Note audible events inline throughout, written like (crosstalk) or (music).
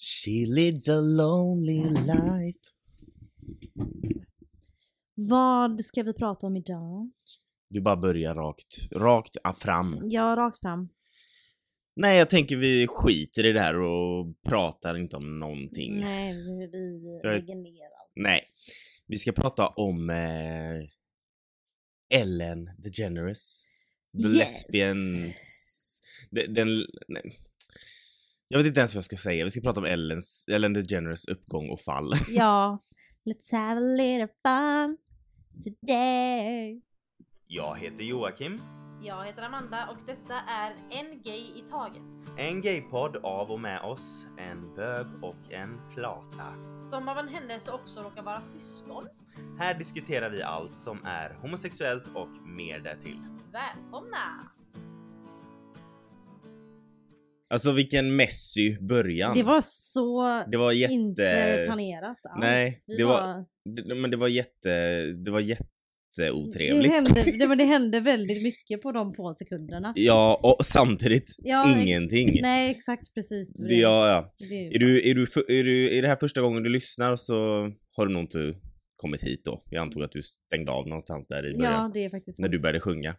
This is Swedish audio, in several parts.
She leads a lonely life. Vad ska vi prata om idag? Du bara börjar rakt, rakt fram. Ja, rakt fram. Nej, jag tänker vi skiter i det här och pratar inte om någonting. Nej, vi, lägger ner allt. Nej. Vi ska prata om eh, Ellen DeGeneres. The Yes. lesbian... Den, den, nej. Jag vet inte ens vad jag ska säga. Vi ska prata om Ellens, Ellen DeGeneres uppgång och fall. (laughs) Ja. Let's have a little fun today. Jag heter Joakim. Jag heter Amanda och detta är En Gay i Taget. En gaypodd av och med oss, en bög och en flata. Som av en händelse också råkar vara syskon. Här diskuterar vi allt som är homosexuellt och mer därtill. Välkomna! Alltså vilken messy början. Det var så Det var jätte... inte planerat alls. Nej, Vi det var- Det, men det var jätte... Det var det, jätteotrevligt. hände, (laughs) det, var, det hände väldigt mycket på de få sekunderna. Ja, och samtidigt Ja, ingenting. Nej, exakt precis. Det var Det, ja, ja. det är Är, du, är, du, är, du, är det här första gången du lyssnar så har du nog inte kommit hit då. Jag antog att du stängde av någonstans där i början. Ja, det är faktiskt När du började sjunga.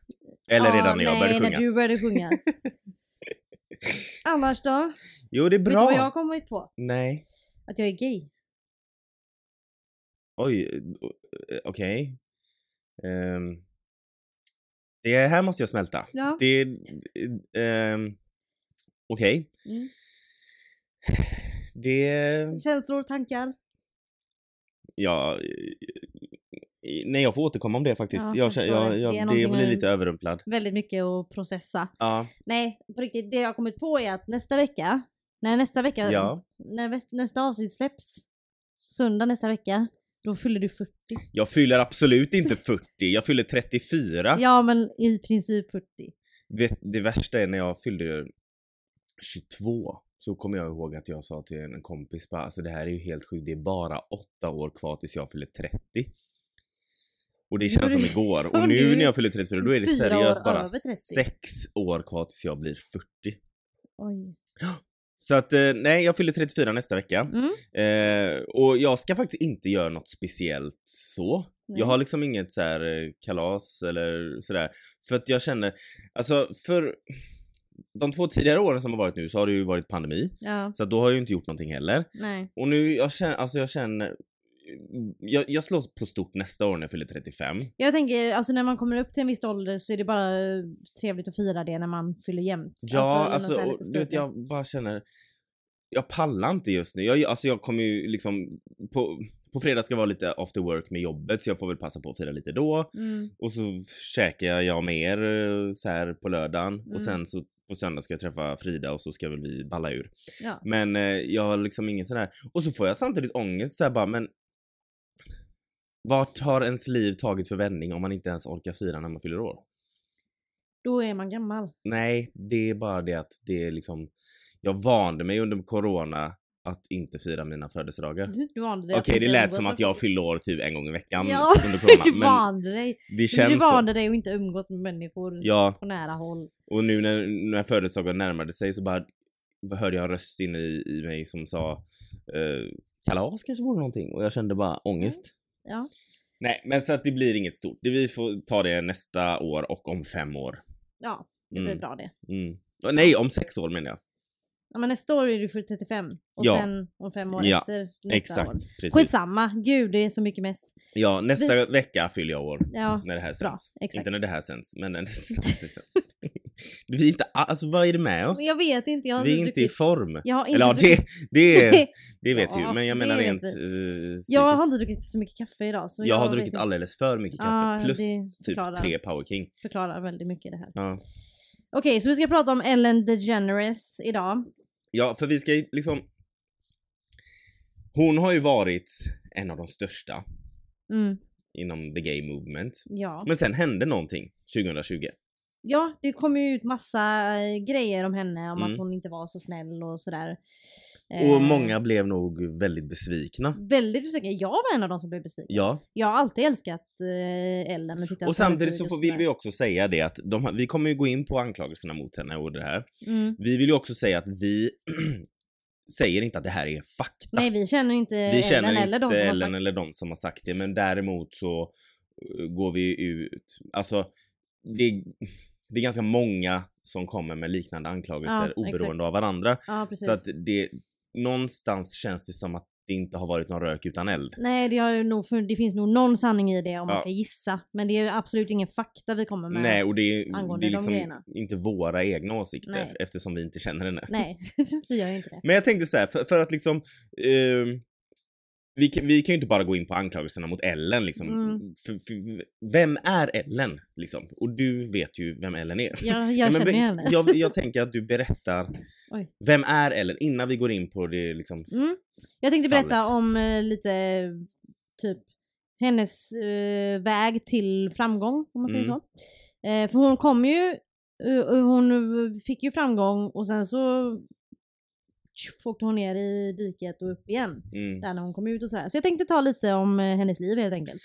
Eller Ja, redan när jag nej, började sjunga. när du började sjunga. (laughs) Annars då? Jo, det är Vet du bra. vad jag har kommit på? Nej. Att jag är gay. Oj, eh, okej. Ehm, det här måste jag smälta. Ja. Det... Um, okej. Mm. Det... Känslor, tankar? Ja... Nej, jag får återkomma om det faktiskt. Ja, jag, jag jag, jag, Det är det blir lite överrumplad. Väldigt mycket att processa. Ja. Nej, på riktigt. Det jag har kommit på är att nästa vecka, när nästa vecka, Ja. när nästa avsnitt släpps, söndag nästa vecka, då fyller du 40. Jag fyller absolut inte 40, jag fyller 34. Ja, men i princip 40. Vet, det värsta är när jag fyllde 22 så kommer jag ihåg att jag sa till en kompis bara alltså det här är ju helt sjukt, det är bara åtta år kvar tills jag fyller 30. Och det känns som igår. Och nu när jag fyller 34 då är det seriöst bara över 30. sex år kvar tills jag blir 40. Oj. Så att eh, nej, jag fyller 34 nästa vecka. Mm. Eh, och jag ska faktiskt inte göra något speciellt så. Nej. Jag har liksom inget så här eh, kalas eller sådär. För att jag känner, alltså för de två tidigare åren som har varit nu så har det ju varit pandemi. Ja, Så då har jag ju inte gjort någonting heller. nej. Och nu, jag känner, alltså jag känner jag, jag slår på stort nästa år när jag fyller 35. Jag tänker, alltså när man kommer upp till en viss ålder så är det bara eh, trevligt att fira det när man fyller jämnt. Ja, alltså, så här och, lite du vet, jag bara känner jag pallar inte just nu. Jag, alltså jag kommer ju liksom på, på fredag ska vara lite after work med jobbet så jag får väl passa på att fira lite då. Mm. Och så käkar jag med er eh, så här på lördagen Mm. och sen så på söndag ska jag träffa Frida och så ska väl vi balla ur. Ja. Men eh, jag har liksom ingen sån här och så får jag samtidigt ångest så här bara men vart har ens liv tagit för vändning om man inte ens orkar fira när man fyller år? Då är man gammal. Nej, det är bara det att det är liksom jag vande mig under corona att inte fira mina födelsedagar. Du vande dig Okej, att det lät som att jag fyllde år typ en gång i veckan Ja, under (laughs) corona. du vande dig. det Du känns så. vande dig att inte umgås med människor Ja, på nära håll. och nu när, när födelsedagen närmade sig så bara hörde jag en röst inne i, i mig som sa eh, kalas kanske vore någonting och jag kände bara ångest. Ja. Nej, men så att det blir inget stort. Vi får ta det nästa år och om fem år. Ja, det blir Mm. bra det. Mm. Nej, om sex år menar jag. Ja, men nästa år är du för 35 och Ja. sen om fem år Ja, efter nästa Exakt, år. precis. Skitsamma, gud det är så mycket mess. Ja, nästa Vi- vecka fyller jag år. Ja, När det här bra. sänds. Exakt. Inte när det här sänds, men när det (laughs) sänds. Vi är inte, alltså vad är det med oss? Men jag vet inte, jag har Vi är inte i druckit- form. Jag har inte Eller ja, det, det, (laughs) det vet Ja, vi ju. Men jag menar rent uh, Jag har inte druckit så mycket kaffe idag. Så Jag har vet druckit inte. alldeles för mycket kaffe. Ja, plus typ tre Power King. förklarar väldigt mycket det här. Ja. Okej, så vi ska prata om Ellen DeGeneres idag. ja, för vi ska liksom... Hon har ju varit en av de största Mm, inom the gay movement. ja. Men sen hände någonting 2020. Ja, det kom ju ut massa eh, grejer om henne, om Mm. att hon inte var så snäll och sådär. Och Eh, många blev nog väldigt besvikna. Väldigt besviken. Jag var en av de som blev besviken. Ja, Jag har alltid älskat eh, Ellen. Och, och samtidigt så får, vill vi också säga det att de, vi kommer ju gå in på anklagelserna mot henne och det här. Mm, Vi vill ju också säga att vi (clears throat) säger inte att det här är fakta. Nej vi känner inte vi Ellen känner eller de inte som har Ellen sagt. eller de som har sagt det, men däremot så går vi ut, alltså det, det är ganska många som kommer med liknande anklagelser Ja, oberoende exakt. av varandra. Ja. Så att det, någonstans känns det som att det inte har varit någon rök utan eld. Nej det, har nog, för det finns nog någon sanning i det om man Ja. ska gissa. Men det är absolut ingen fakta vi kommer med. Nej, och det är, angående det är de liksom grejerna. inte våra egna åsikter Nej. eftersom vi inte känner henne. Nej, (laughs) vi gör ju inte det. Men jag tänkte så här, för, för att liksom ehm, vi, kan- vi kan ju inte bara gå in på anklagelserna mot Ellen liksom. Mm. För, för, vem är Ellen liksom? Och du vet ju vem Ellen är. Jag, (laughs) jag Ja, men känner henne. jag, jag tänker att du berättar (laughs) Oj. Vem är Ellen innan vi går in på det liksom. Mm. Jag tänkte berätta fallet. om eh, lite typ hennes eh, väg till framgång om man säger Mm. så. Eh, för hon kom ju, eh, hon fick ju framgång och sen så tjoff, åkte hon ner i diket och upp igen. Mm. Där när hon kom ut och sådär. Så jag tänkte ta lite om eh, hennes liv helt enkelt.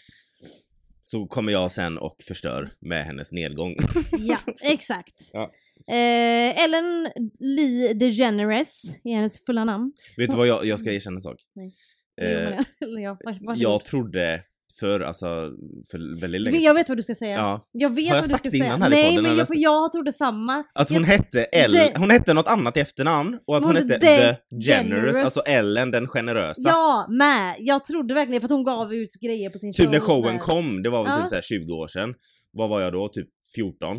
Så kommer jag sen och förstör med hennes nedgång. (laughs) Ja, (laughs) exakt. Ja. Eh, Ellen Lee DeGeneres är hennes fulla namn. Vet du vad jag, jag ska erkänna en sak? Nej. Eh, (laughs) jag, jag trodde för alltså för väldigt länge jag vet vad du ska säga. Ja, Jag vet Har jag vad sagt du det ska innan säga. här i Nej podden, men eller? jag, för jag trodde samma. Att hon jag, hette Ellen, Det- hon hette något annat i efternamn och att hon, Hon hette The The Generous, Generous. alltså Ellen den generösa. Ja, med. Jag trodde verkligen för att hon gav ut grejer på sin typ show. när showen där. kom, det var väl Ja. typ så här 20 år sedan. Vad var jag då? Typ 14?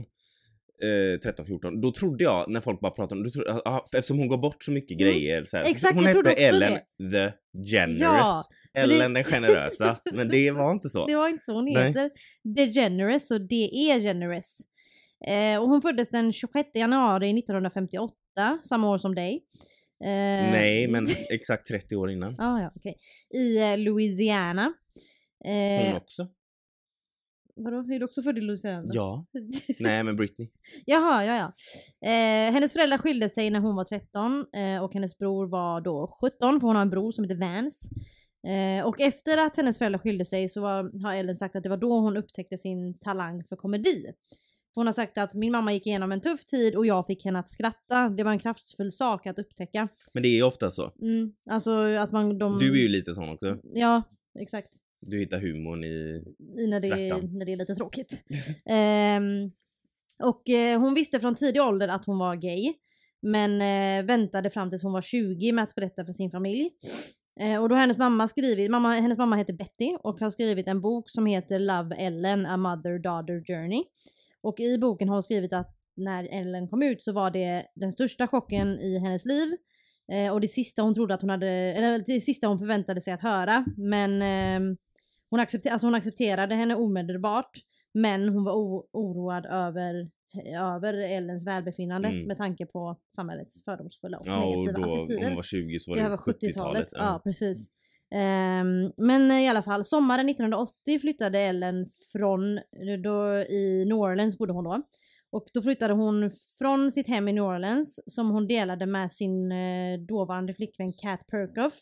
Eh, 13, 14. Då trodde jag när folk bara pratade om, då trodde, ah, eftersom hon gav bort så mycket Mm. grejer så här, så Exakt, hon hette Ellen the Generous. Ja, men det- Ellen den generösa. (laughs) Men det var inte så. Det var inte så hon Nej. heter. DeGeneres och D.E. Generous. Eh, och hon föddes den 26 januari 1958, samma år som dig. Eh, Nej, men (laughs) exakt 30 år innan. Ah, ja, okej. I eh, Louisiana. Hon Eh, också. vadå, är du också född i Louisiana? Ja. (laughs) Nej, men Britney. Jaha, ja ja. Eh, hennes föräldrar skilde sig när hon var 13 eh, och hennes bror var då 17 för hon har en bror som heter Vance. Eh, och efter att hennes föräldrar skilde sig så var, har Ellen sagt att det var då hon upptäckte sin talang för komedi. För hon har sagt att min mamma gick igenom en tuff tid och jag fick henne att skratta. Det var en kraftfull sak att upptäcka. Men det är ju ofta så. Mm, alltså att man... De, Du är ju lite sån också. Ja, exakt. Du hittar humorn i... i när det, är, Svärtan. när det är lite tråkigt. (laughs) Ehm, och eh, hon visste från tidig ålder att hon var gay. Men eh, väntade fram tills hon var 20 med att berätta för sin familj. Eh, och då har hennes mamma skrivit, mamma, hennes mamma heter Betty och har skrivit en bok som heter Love Ellen, A Mother-Daughter Journey. Och i boken har hon skrivit att när Ellen kom ut så var det den största chocken i hennes liv. Eh, och det sista hon trodde att hon hade, eller det sista hon förväntade sig att höra. Men eh, hon, accepter, alltså hon accepterade henne omedelbart. Men hon var oroad över, över Ellens välbefinnande Mm. med tanke på samhällets fördomsfulla och Ja, och negativa då attityder. hon var 20 så var Det det, här var 70-talet. 70-talet. Ja, precis. Ehm, men i alla fall, sommaren 1980 flyttade Ellen från, då, i New Orleans bodde hon då. Och då flyttade hon från sitt hem i New Orleans som hon delade med sin eh, dåvarande flickvän Kat Perkoff.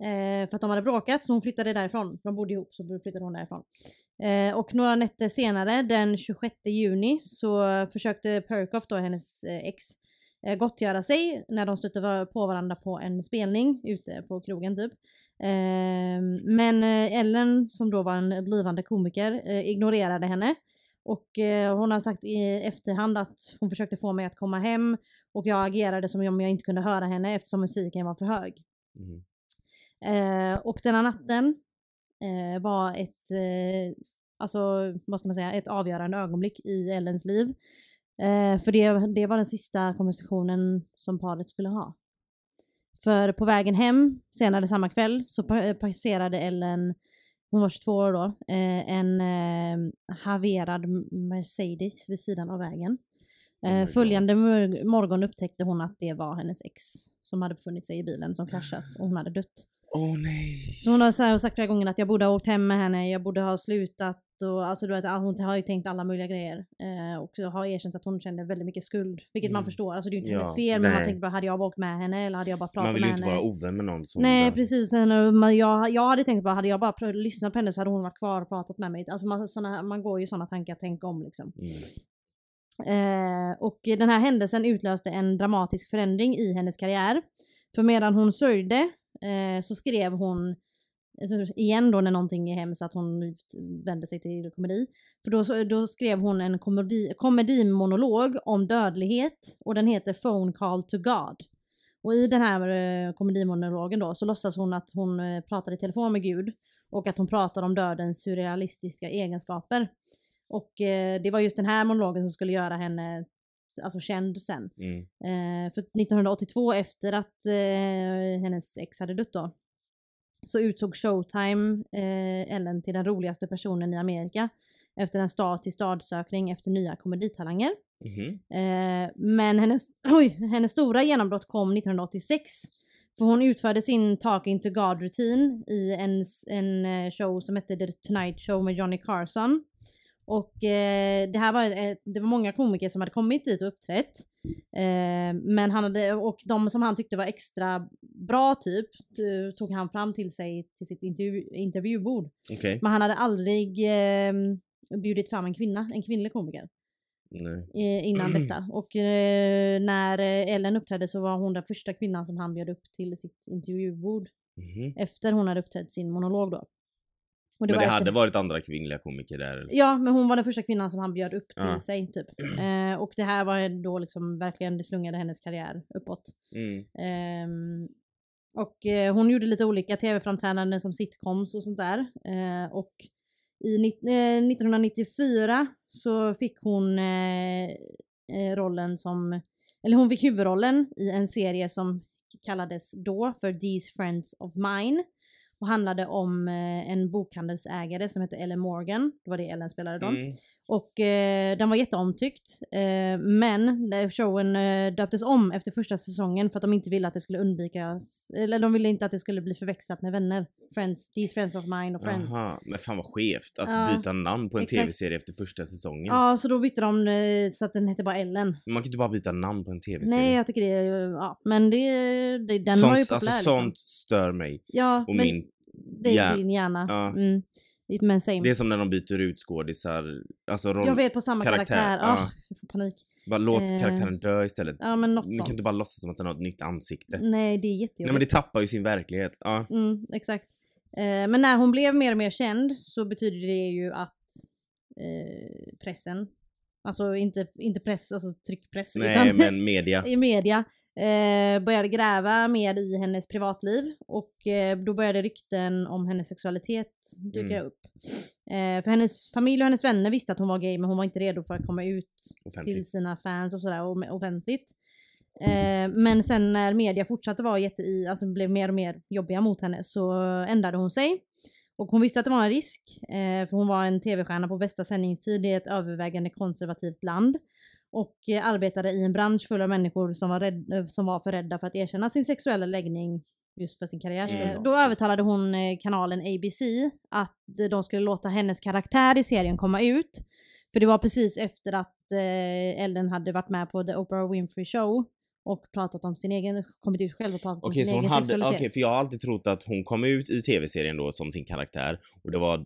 Eh, för att de hade bråkat så hon flyttade därifrån. De bodde ihop så flyttade hon därifrån. Eh, och några nätter senare, den 26 juni, så försökte Perkoff då, hennes eh, ex, eh, gottgöra sig när de stötte på varandra på en spelning ute på krogen typ. Eh, men eh, Ellen, som då var en blivande komiker, eh, ignorerade henne. Och eh, hon har sagt i efterhand att hon försökte få mig att komma hem och jag agerade som om jag inte kunde höra henne eftersom musiken var för hög. Mm. Eh, och denna natten eh, var ett, eh, alltså ska man säga, ett avgörande ögonblick i Ellens liv. Eh, för det, det var den sista konversationen som paret skulle ha. För på vägen hem senare samma kväll så pa- passerade Ellen, hon var 22 år då, eh, en eh, haverad Mercedes vid sidan av vägen. Oh Eh, följande mor- morgon upptäckte hon att det var hennes ex som hade befunnit sig i bilen som kraschat och hon hade dött. Åh nej. Så hon har så här sagt flera gånger att jag borde ha åkt hem med henne, jag borde ha slutat och alltså du vet, hon har ju tänkt alla möjliga grejer. Eh, och har erkänt att hon kände väldigt mycket skuld, vilket man Mm. förstår. Alltså det är ju inte Ja, hennes fel men man tänkte bara, hade jag åkt med henne eller hade jag bara pratat Man vill med ju inte henne? vara ovän med någon som Nej precis, eh, man- jag, jag hade tänkt bara, hade jag bara lyssnat på henne så hade hon varit kvar och pratat med mig. Alltså man, såna, man går ju sådana tankar, tänk om liksom. Mm. Eh, och den här händelsen utlöste en dramatisk förändring i hennes karriär. För medan hon sörjde eh, så skrev hon alltså, igen då när någonting är hemskt att hon vände sig till komedi. För då, då skrev hon en komedi, komedimonolog om dödlighet och den heter Phone Call to God. Och i den här eh, komedimonologen då så låtsas hon att hon eh, pratar i telefon med Gud och att hon pratar om dödens surrealistiska egenskaper. Och eh, det var just den här monologen som skulle göra henne alltså känd sen. Mm. Eh, för 1982 efter att eh, hennes ex hade dött då så utsåg Showtime eh, Ellen till den roligaste personen i Amerika efter en stad till stadsökning efter nya komeditalanger. Mhm. Eh, men hennes, (clears throat) oj, hennes stora genombrott kom 1986. För hon utförde sin Talking to God-rutin i en, en eh, show som hette The Tonight Show med Johnny Carson. Och eh, det här var, eh, det var många komiker som hade kommit dit och uppträtt. Eh, men han hade, och de som han tyckte var extra bra typ, tog han fram till sig till sitt intervju, intervjubord. Okej. Men han hade aldrig eh, bjudit fram en kvinna, en kvinnlig komiker eh, innan (clears throat) detta. Och eh, när eh, Ellen uppträdde så var hon den första kvinnan som han bjöd upp till sitt intervjubord. Mhm. Efter hon hade uppträtt sin monolog då. Och Men det hade varit andra kvinnliga komiker där? eller? Ja, men hon var den första kvinnan som han bjöd upp till Ja. sig typ. Eh, och det här var då liksom verkligen, det slungade hennes karriär uppåt. Mm. Ehm, och eh, hon gjorde lite olika tv-framträdanden som sitcoms och sånt där. Eh, och i nitt- eh, 1994 så fick hon eh, eh, rollen som, eller hon fick huvudrollen i en serie som kallades då för These Friends of Mine. Och handlade om eh, en bokhandelsägare som hette Ellen Morgan. Det var det Ellen spelade då. Mm. Och eh, den var jätteomtyckt. Eh, men showen eh, döptes om efter första säsongen för att de inte ville att det skulle undvikas, eller de ville inte att det skulle bli förväxlat med vänner. Friends, These Friends of Mine och Friends. Aha, men fan vad skevt att Ja, byta namn på en tv-serie efter första säsongen. Ja, så då bytte de eh, så att den hette bara Ellen. Man kan inte bara byta namn på en tv-serie. Nej, jag tycker det, är- ja, men det, det den sånt, var ju populär alltså, liksom. sånt stör mig. Ja, Och men min, det är din hjärna. Ja. Mm. Men same. det är som när de byter ut skådisar. Alltså roll, jag vet på samma karaktär, karaktär. Ja, jag får panik. bara låt eh, karaktären dö istället. Ja, men något sånt. kan inte bara låtsas som att den har ett nytt ansikte. Nej, det är jättejobbigt. Nej men det tappar ju sin verklighet. Ja. Mm, exakt. Eh, men när hon blev mer och mer känd så betyder det ju att eh, pressen, alltså inte, inte press, alltså tryckpress, Nej utan men media. (laughs) i media eh, började gräva mer i hennes privatliv och eh, då började rykten om hennes sexualitet dyka Mm. upp. Eh, för hennes familj och hennes vänner visste att hon var gay men hon var inte redo för att komma ut till Offentligt. sina fans och sådär och offentligt. Eh, men sen när media fortsatte vara jätte i, alltså blev mer och mer jobbiga mot henne så ändrade hon sig. Och hon visste att det var en risk, eh, för hon var en tv-stjärna på bästa sändningstid i ett övervägande konservativt land. Och eh, arbetade i en bransch full av människor som var, rädd, som var för rädda för att erkänna sin sexuella läggning just för sin karriär. Mm. Eh, Då övertalade hon eh, kanalen ABC att eh, de skulle låta hennes karaktär i serien komma ut. För det var precis efter att eh, Ellen hade varit med på The Oprah Winfrey Show och pratat om sin egen, kommit ut själv och pratat om Okej, sin egen hade, sexualitet. okej, för jag har alltid trott att hon kom ut i tv-serien då som sin karaktär och det var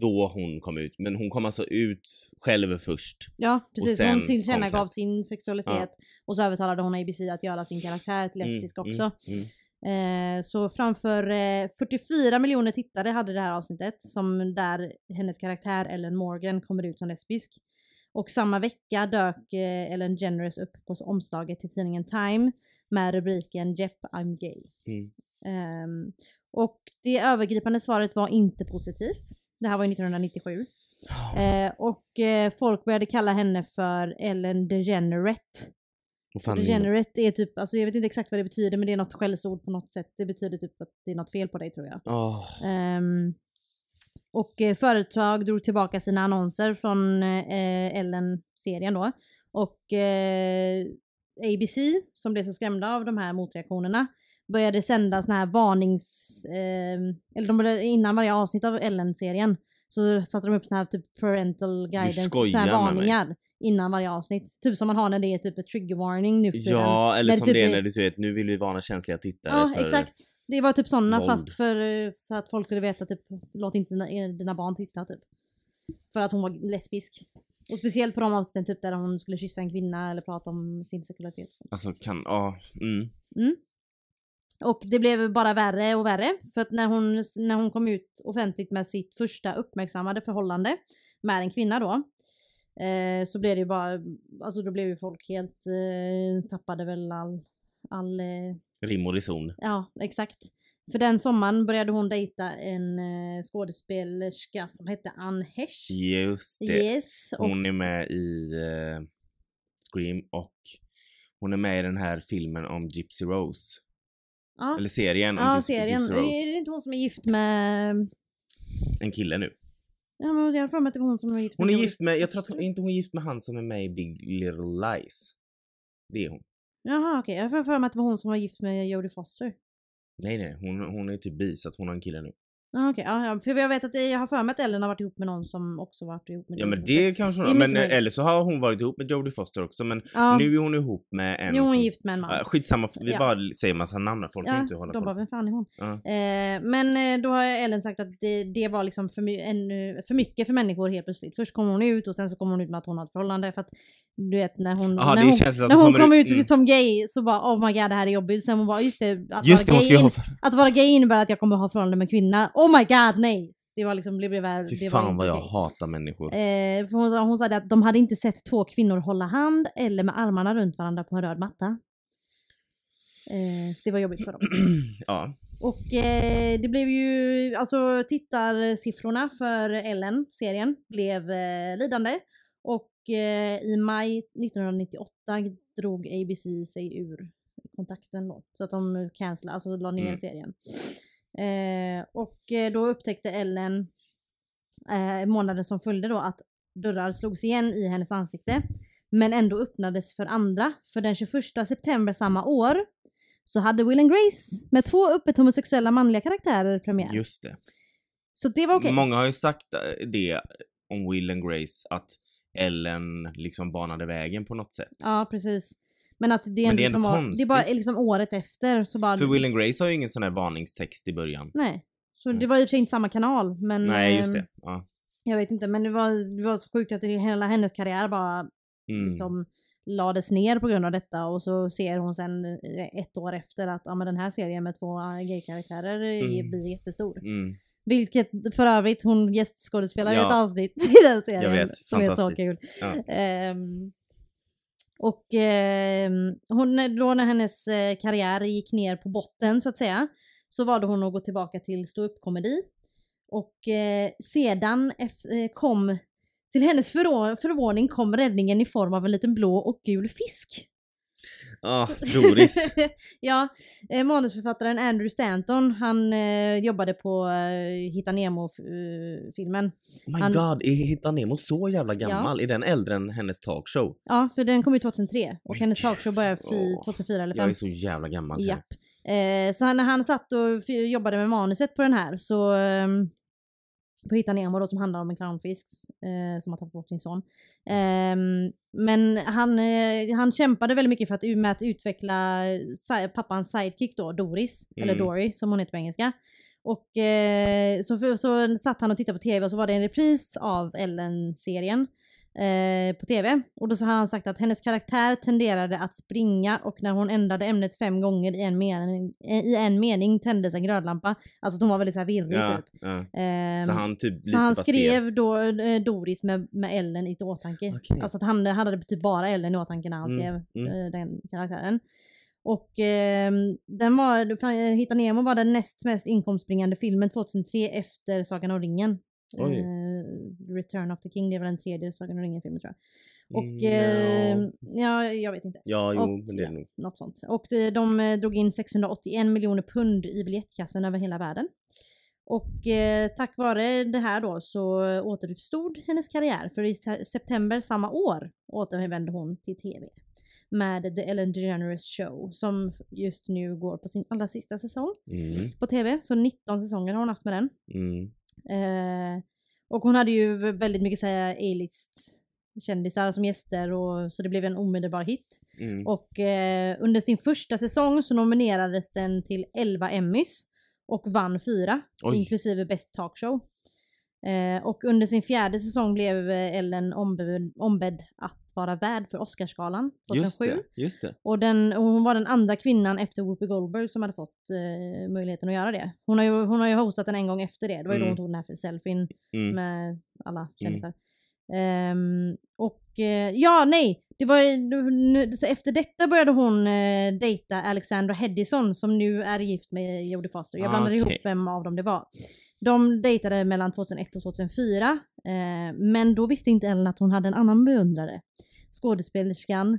då hon kom ut. Men hon kom alltså ut själv först. Ja, precis. Hon tillkännagav sin sexualitet och så övertalade hon ABC att göra sin karaktär till lesbisk Mm, också. Mm, mm. Eh, så framför eh, 44 miljoner tittare hade det här avsnittet som där hennes karaktär Ellen Morgan kommer ut som lesbisk. Och samma vecka dök eh, Ellen DeGeneres upp på omslaget till tidningen Time med rubriken Jeff I'm gay. Mm. Ehm, och det övergripande svaret var inte positivt. Det här var ju 1997. Eh, och eh, folk började kalla henne för Ellen DeGenerate. Fan Degenerate är typ, alltså jag vet inte exakt vad det betyder men det är något skällsord på något sätt. Det betyder typ att det är något fel på dig tror jag. Åh, Ehm, och eh, företag drog tillbaka sina annonser från eh, Ellen-serien då. Och eh, ABC, som blev så skrämda av de här motreaktionerna, började sända såna här varnings... ehm, eller de började, innan varje avsnitt av Ellen-serien så satte de upp såna här typ parental guidance, skojar så här med mig. Innan varje avsnitt. Typ som man har när det är typ ett trigger warning nu för. Ja, eller När det som typ det är är- när du vet, nu vill vi varna känsliga tittare Ja, för... exakt. Det var typ sådana våld. fast för eh, så att folk skulle veta typ, låt inte dina, dina barn titta typ. För att hon var lesbisk. Och speciellt på de avsnitten typ där hon skulle kyssa en kvinna eller prata om sin sexualitet. Alltså kan, ja, mm. Mm. Och det blev bara värre och värre för att när hon, när hon kom ut offentligt med sitt första uppmärksammade förhållande med en kvinna då. Eh, så blev det ju bara, alltså då blev ju folk helt, eh, tappade väl all, all eh, Rim och reson. Ja, exakt. För den sommaren började hon dejta en eh, skådespelerska som hette Ann Hesh. Just det. Yes. Och, Hon är med i eh, Scream och hon är med i den här filmen om Gypsy Rose. ja, Eller serien om ja, Gypsy, serien. Gypsy Är Rose. det inte hon som är gift med... En kille nu. Ja men jag har för mig att det var hon som är gift Hon med är Jodie gift med, jag tror att hon, inte hon är gift med han som är med i Big Little Lies. Det är hon. Jaha okej, jag har för mig att det var hon som var gift med Jodie Foster. Nej nej, hon, hon är typ bi så att hon har en kille nu. Ja okej, ja, ja, för jag vet att det, jag har för mig att Ellen har varit ihop med någon som också varit ihop med Ja men det kanske hon Det är Men möjligt. eller så har hon varit ihop med Jodie Foster också men Ja, nu är hon ihop med en är hon som... gift med en man. Ja, skitsamma, vi Ja. bara säger massa namn folk kan Ja, inte hålla de bara, på. vem fan är hon? Ja. Eh, men eh, då har Ellen sagt att det, det var liksom för, my- ännu, för mycket för människor helt plötsligt. Först kom hon ut och sen så kom hon ut med att hon har ett förhållande för att du vet när hon, Jaha, när det hon, när hon hon kommer kom ut- mm. som gay så bara oh my god det här är jobbigt. Sen hon bara just det, att, Just det, vara, ska gay in, att vara gay innebär att jag kommer ha förhållande med en kvinna. Oh my god nej! Det var liksom, det blev Fy det var fan inte vad jag okej. hatar människor. Eh, för hon, sa- hon sa det att de hade inte sett två kvinnor hålla hand eller med armarna runt varandra på en röd matta. Eh, så det var jobbigt för dem. (clears throat) ja. Och eh, det blev ju, alltså tittarsiffrorna för Ellen, serien, blev eh, lidande. Och eh, i maj 1998 drog ABC sig ur kontakten då. Så att de cancellade, alltså la ner Mm. serien. Eh, och eh, då upptäckte Ellen eh, månaden som följde då att dörrar slogs igen i hennes ansikte. Men ändå öppnades för andra. För den 21 september samma år så hade Will and Grace med två öppet homosexuella manliga karaktärer premiär. Just det. Så det var okej. Många har ju sagt eh, det om Will and Grace att Ellen liksom banade vägen på något sätt. Ja, precis. Men att det Men ändå, det är ändå liksom var, det är bara liksom året efter så bara... För Will and Grace har ju ingen sån här varningstext i början. Nej. Så Mm. det var i och för sig inte samma kanal men... Nej, just ehm, det. Ja. Jag vet inte men det var, det var så sjukt att det, hela hennes karriär bara Mm. liksom lades ner på grund av detta och så ser hon sen eh, ett år efter att ja, men den här serien med två eh, gaykaraktärer eh, Mm. blir jättestor. Mm. Vilket för övrigt hon gästskådespelar i Ja. ett avsnitt (laughs) i den serien. Jag vet, som är så kul. Ja. Ehm, och eh, hon, då när hennes eh, karriär gick ner på botten så att säga så valde hon att gå tillbaka till ståuppkomedi. Och eh, sedan eh, kom, till hennes förvåning kom räddningen i form av en liten blå och gul fisk. Ah, Doris. (laughs) ja, eh, manusförfattaren Andrew Stanton, han eh, jobbade på eh, Hitta Nemo-filmen. Oh my Han- god, är Hitta Nemo så jävla gammal? Är den äldre än hennes talkshow? Ja, för den kom ju 2003 och Oj. hennes talkshow började fy- Åh, 2004 eller Jag 2005. är så jävla gammal. så. Japp. Eh, så han, när han satt och jobbade med manuset på den här så ehm, på Hitta Nemo då som handlar om en clownfisk eh, som har tappat bort sin son. Ehm, men han, eh, han kämpade väldigt mycket för att, med att utveckla si- pappans sidekick då, Doris, eller Mm. Dory som hon heter på engelska. Och eh, så, så satt han och tittade på tv och så var det en repris av Ellen-serien eh, på tv. Och då så har han sagt att hennes karaktär tenderade att springa och när hon ändrade ämnet fem gånger i en mening, eh, i en mening tändes en glödlampa. Alltså att hon var väldigt så här virrig Ja, typ. ja. Ehm, Så han typ så han skrev då eh, Doris med, med Ellen i åtanke. Okej. Alltså att han hade typ bara Ellen i åtanke när han Mm, skrev mm. eh, den karaktären. Och ehm, den var, eh, Hitta Nemo var den näst mest inkomstbringande filmen 2003 efter Sagan om ringen. Oj. Eh, Return of the King, det är väl den tredje Sagan om ringen-filmen tror jag. Och Mm, eh, ja. ja, jag vet inte. Ja, jo, och- men det är ja. nog. Något sånt. Och de, de eh, drog in 681 miljoner pund i biljettkassan över hela världen. Och eh, tack vare det här då så återuppstod hennes karriär för i se- september samma år återvände hon till TV med The Ellen DeGeneres Show som just nu går på sin allra sista säsong Mm, på TV. Så 19 säsonger har hon haft med den. mm. Eh, och hon hade ju väldigt mycket A-list kändisar som gäster och så det blev en omedelbar hit. Mm. Och eh, under sin första säsong så nominerades den till 11 Emmys och vann fyra, Oj. inklusive Best Talkshow. Eh, och under sin fjärde säsong blev eh, Ellen ombud, ombedd att vara värd för Oscarsgalan 2007. Just det, just det. Och, den, och hon var den andra kvinnan efter Whoopi Goldberg som hade fått eh, möjligheten att göra det. Hon har, ju, hon har ju hostat den en gång efter det. Det var ju Mm. då hon tog den här för selfien Mm. med alla kändisar. Ehm, och eh, ja, nej. Det var, nu- så efter detta började hon eh, dejta Alexandra Hedison som nu är gift med Jodie Foster. Jag Ah, blandade okej. ihop vem av dem det var. De dejtade mellan 2001 och 2004. Eh, men då visste inte Ellen att hon hade en annan beundrare. Skådespelerskan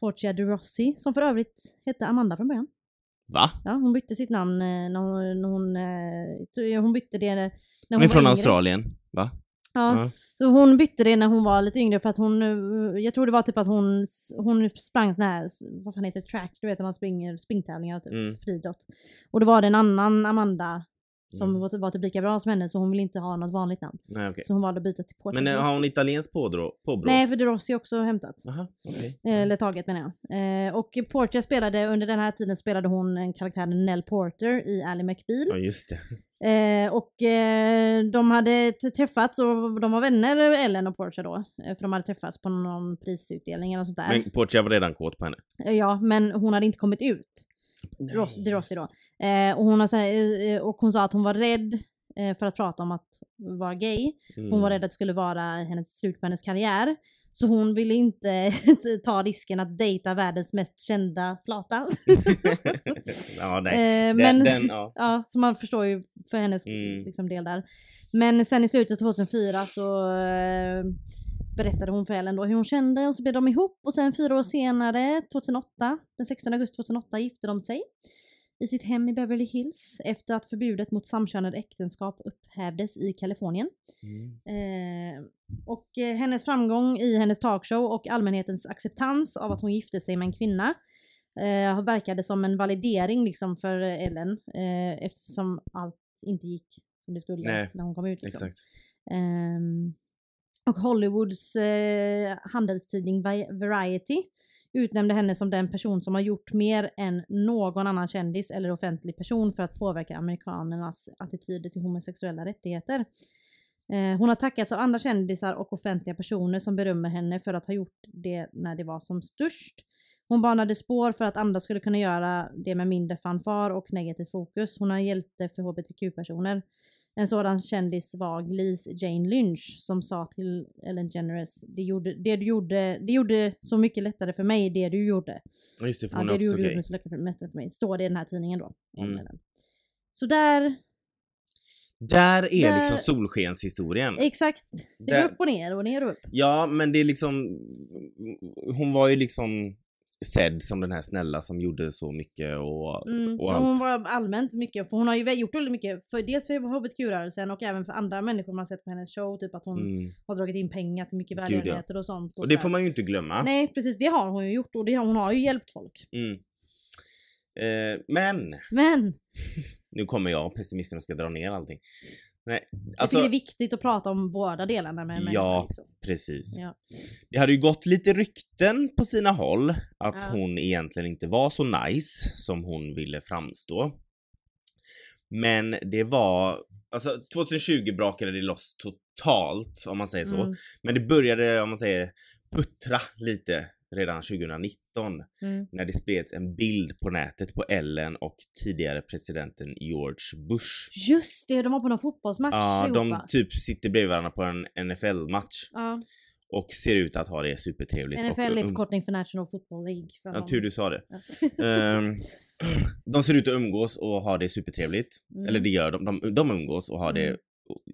Portia de Rossi, som för övrigt hette Amanda från början. Va? Ja, hon bytte sitt namn eh, när hon, när hon, eh, hon bytte det när när hon Men var från yngre. Australien? Va? Ja, Ja. så hon bytte det när hon var lite yngre för att hon, eh, jag tror det var typ att hon, hon sprang sån här, vad fan heter track, du vet när man springer springtävlingar, typ, Mm. friidrott. Och det var det en annan Amanda som Mm. var, var typ lika bra som henne så hon ville inte ha något vanligt namn. Nej okej. Så hon valde att byta till Portia Men eh, har hon italienskt påbrå? Nej, för de Rossi är också hämtat. Aha, okej. Eh, Eller taget menar jag. Eh, och Portia spelade, under den här tiden spelade hon en karaktär, Nell Porter, i Ally McBeal. Ja just det. Eh, och eh, de hade träffats och de var vänner, Ellen och Portia då. Eh, för de hade träffats på någon prisutdelning eller sånt där. Men Portia var redan kåt på henne. Ja, men hon hade inte kommit ut. Ross, de Rossi då. Eh, och, hon har, här, eh, och hon sa att hon var rädd eh, för att prata om att vara gay. Mm. Hon var rädd att det skulle vara hennes slut på hennes karriär. Så hon ville inte (laughs) ta risken att dejta världens mest kända flata. (laughs) ja nej. Eh, Den, men, den, ja. (laughs) ja, så man förstår ju för hennes Mm. liksom, del där. Men sen i slutet av 2004 så eh, berättade hon för Ellen då hur hon kände och så blev de ihop och sen fyra år senare, 2008, den 16 augusti 2008 gifte de sig i sitt hem i Beverly Hills efter att förbudet mot samkönade äktenskap upphävdes i Kalifornien. Mm. Eh, och eh, hennes framgång i hennes talkshow och allmänhetens acceptans av att hon gifte sig med en kvinna eh, verkade som en validering liksom för Ellen eh, eftersom allt inte gick som det skulle Nej, när hon kom ut. Liksom. Ehm, och Hollywoods eh, handelstidning Variety utnämnde henne som den person som har gjort mer än någon annan kändis eller offentlig person för att påverka amerikanernas attityder till homosexuella rättigheter. Eh, hon har tackats av andra kändisar och offentliga personer som berömmer henne för att ha gjort det när det var som störst. Hon banade spår för att andra skulle kunna göra det med mindre fanfar och negativ fokus. Hon är en hjälte för hbtq-personer. En sådan kändis var Glees Jane Lynch som sa till Ellen DeGeneres det, gjorde, det du gjorde, det gjorde så mycket lättare för mig det du gjorde. Ja, Just det, för Ja, hon det är du gjorde gjorde så lättare för, lättare för mig. Står det i den här tidningen då. Mm. Så där, Där är Där- liksom solskenshistorien. exakt. Det går Där- upp och ner och ner och upp. Ja, men det är liksom... Hon var ju liksom sedd som den här snälla som gjorde så mycket och, Mm. och och allt. hon var allmänt mycket, för hon har ju gjort väldigt mycket, för dels för hbtq-rörelsen och även för andra människor man sett på hennes show, typ att hon Mm. har dragit in pengar till mycket Gud, ja. välgörenheter och sånt. Och det sådär. får man ju inte glömma. Nej precis, det har hon ju gjort och det, hon har ju hjälpt folk. Mm. Eh, men, Men (laughs) nu kommer jag, pessimisten, och ska dra ner allting. Nej, jag alltså, tycker det är viktigt att prata om båda delarna med människor. Ja. Liksom. precis. Ja. Det hade ju gått lite rykten på sina håll att Ja. hon egentligen inte var så nice som hon ville framstå. Men det var, alltså 2020 brakade det loss totalt om man säger så. Mm, Men det började, om man säger, puttra lite redan 2019 mm. när det spreds en bild på nätet på Ellen och tidigare presidenten George Bush. Just det, de var på någon fotbollsmatch Ja, de typ sitter bredvid varandra på en NFL-match Ja, och ser ut att ha det supertrevligt. NFL är um, förkortning för National Football League. För Ja, de- tur du sa det. Ja. (laughs) Ehm, de ser ut att umgås och ha det supertrevligt. Mm. Eller det gör de. De, de umgås och har det Mm.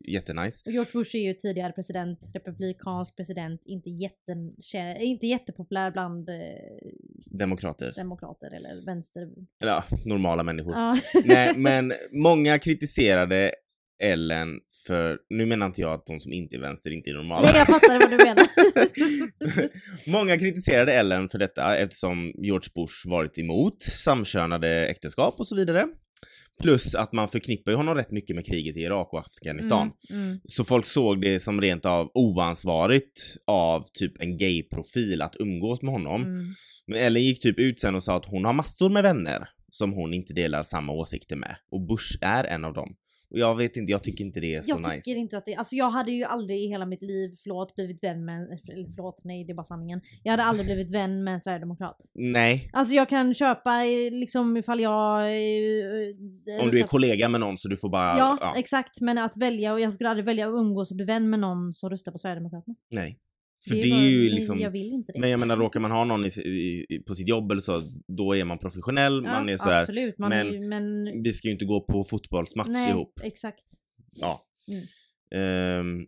Jättenice. Och George Bush är ju tidigare president, republikansk president, inte, jätten, kä- inte jättepopulär bland eh, Demokrater. demokrater eller vänster. Eller ja, normala människor. Ja. (laughs) Nej, (laughs) men många kritiserade Ellen för, nu menar inte jag att de som inte är vänster inte är normala. Nej, jag fattar vad du menar. (laughs) Många kritiserade Ellen för detta eftersom George Bush varit emot samkönade äktenskap och så vidare. Plus att man förknippar ju honom rätt mycket med kriget i Irak och Afghanistan. Mm, mm. Så folk såg det som rent av oansvarigt av typ en gay-profil att umgås med honom. Mm. Men Ellen gick typ ut sen och sa att hon har massor med vänner som hon inte delar samma åsikter med. Och Bush är en av dem. Och jag vet inte, jag tycker inte det är så jag tycker nice. inte att det, alltså jag hade ju aldrig i hela mitt liv, förlåt, blivit vän med, eller förlåt, nej det är bara sanningen. Jag hade aldrig blivit vän med en sverigedemokrat. Nej, Alltså jag kan köpa eh, liksom ifall jag... eh, om du är kollega med någon så du får bara... Ja, exakt. Men att välja, och jag skulle aldrig välja att umgås och bli vän med någon som röstar på Sverigedemokraterna. Nej. För det är ju liksom... Jag vill inte det. Men jag menar råkar man ha någon i, i, på sitt jobb eller så, då är man professionell, man är så här, Absolut, man men är, ju- men... vi ska ju inte gå på fotbollsmatch Nej, ihop. exakt. Ja. Mm. Ehm,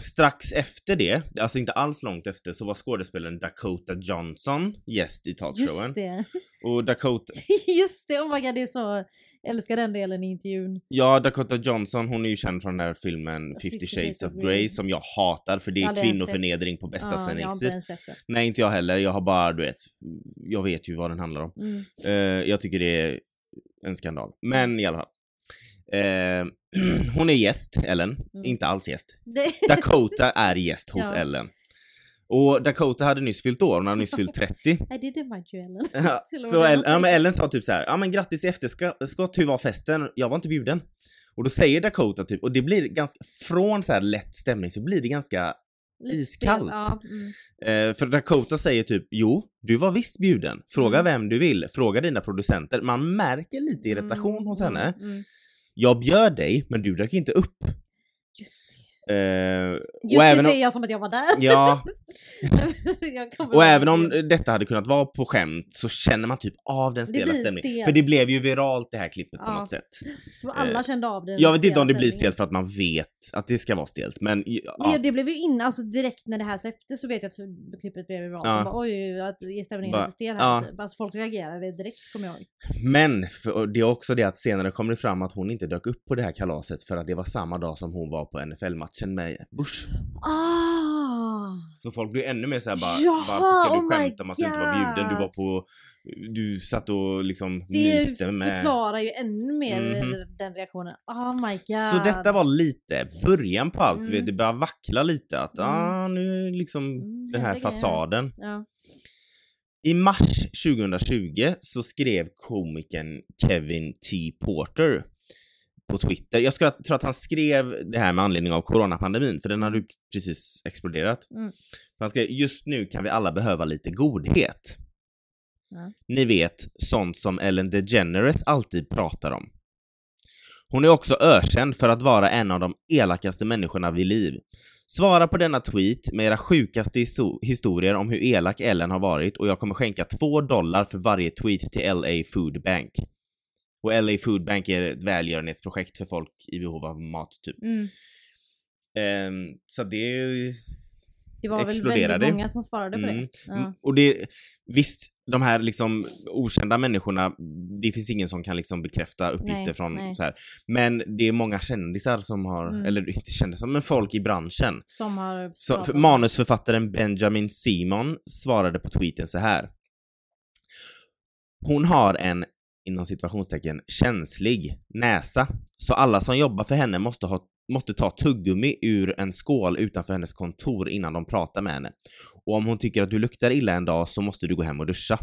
strax efter det, alltså inte alls långt efter, så var skådespelaren Dakota Johnson gäst i talkshowen. Just det. Och Dakota, (laughs) Just det, oh my god det är så... Älskar den delen i intervjun. ja Dakota Johnson hon är ju känd från den här filmen 50 Shades of Grey som jag hatar för det Jag är kvinnoförnedring på bästa Ja, jag sändningstid. Nej inte jag heller, jag har bara du vet, jag vet ju vad den handlar om. Mm. Eh, jag tycker det är en skandal. Men i alla fall. Eh, (clears throat) hon är gäst, Ellen. Mm. Inte alls gäst. Det... (laughs) Dakota är gäst hos Ja. Ellen. Och Dakota hade nyss fyllt år, hon hade nyss fyllt 30. I did invite you Ellen. Ja, (laughs) så det Ellen, ja, men Ellen sa typ så här, ja men grattis i efterskott, hur var festen? Jag var inte bjuden. Och då säger Dakota typ, och det blir ganska, från så här lätt stämning så blir det ganska, iskallt. Ja, mm. eh, för Dakota säger typ, jo, du var visst bjuden. Fråga Mm. vem du vill, fråga dina producenter. Man märker lite irritation Mm, hos henne. Mm, mm. Jag bjöd dig, men du dök inte upp. Just det. Eh, Just det säger jag som att jag var där. ja, (laughs) och även om det. detta hade kunnat vara på skämt så känner man typ av den Det stela stämningen. stelt. För det blev ju viralt det här klippet på Ja. något sätt. För alla kände av det. Jag vet inte om det blir stelt för att man vet att det ska vara stelt, men Det, ja. det blev ju inne, alltså direkt när det här släpptes så vet jag att klippet blev viralt. Ja. Ja. Bara, Oj, att är stämningen lite stel ja. här. Typ. Alltså folk reagerade direkt kommer jag ihåg. Men för, det är också det att senare kom det fram att hon inte dök upp på det här kalaset för att det var samma dag som hon var på NFL-matchen med Bush. Ah! Så folk blir ännu mer såhär bara, Jaha, varför ska du oh skämta om att du inte var bjuden? Du var på, du satt och liksom Det myste med... förklarar ju ännu mer Mhm. den reaktionen. Oh my god. Så detta var lite början på allt, Mm. det började vackla lite att Mm. ah, nu är liksom Mm, den här fasaden. Ja. I mars 2020 så skrev komikern Kevin T. Porter på Twitter, jag tror att han skrev det här med anledning av coronapandemin, för den hade ju precis exploderat. Mm. Han skrev just nu kan vi alla behöva lite godhet. Ja. Ni vet, sånt som Ellen DeGeneres alltid pratar om. Hon är också ökänd för att vara en av de elakaste människorna vid liv. Svara på denna tweet med era sjukaste historier om hur elak Ellen har varit och jag kommer skänka två dollar för varje tweet till LA Food Bank. Och LA Food Bank är ett välgörenhetsprojekt för folk i behov av mat, typ. Mm. Ehm, så det Det var väl Exploderade. väldigt många som svarade på Mm. det. Ja. Mm, Och det, visst, de här liksom okända människorna, det finns ingen som kan liksom bekräfta uppgifter Nej, från nej. så här. Men det är många kändisar som har, Mm. eller inte kändisar, men folk i branschen. Som har Så, för manusförfattaren Benjamin Simon svarade på tweeten så här. Hon har en, inom situationstecken, känslig näsa. Så alla som jobbar för henne måste, ha, måste ta tuggummi ur en skål utanför hennes kontor innan de pratar med henne. Och om hon tycker att du luktar illa en dag så måste du gå hem och duscha.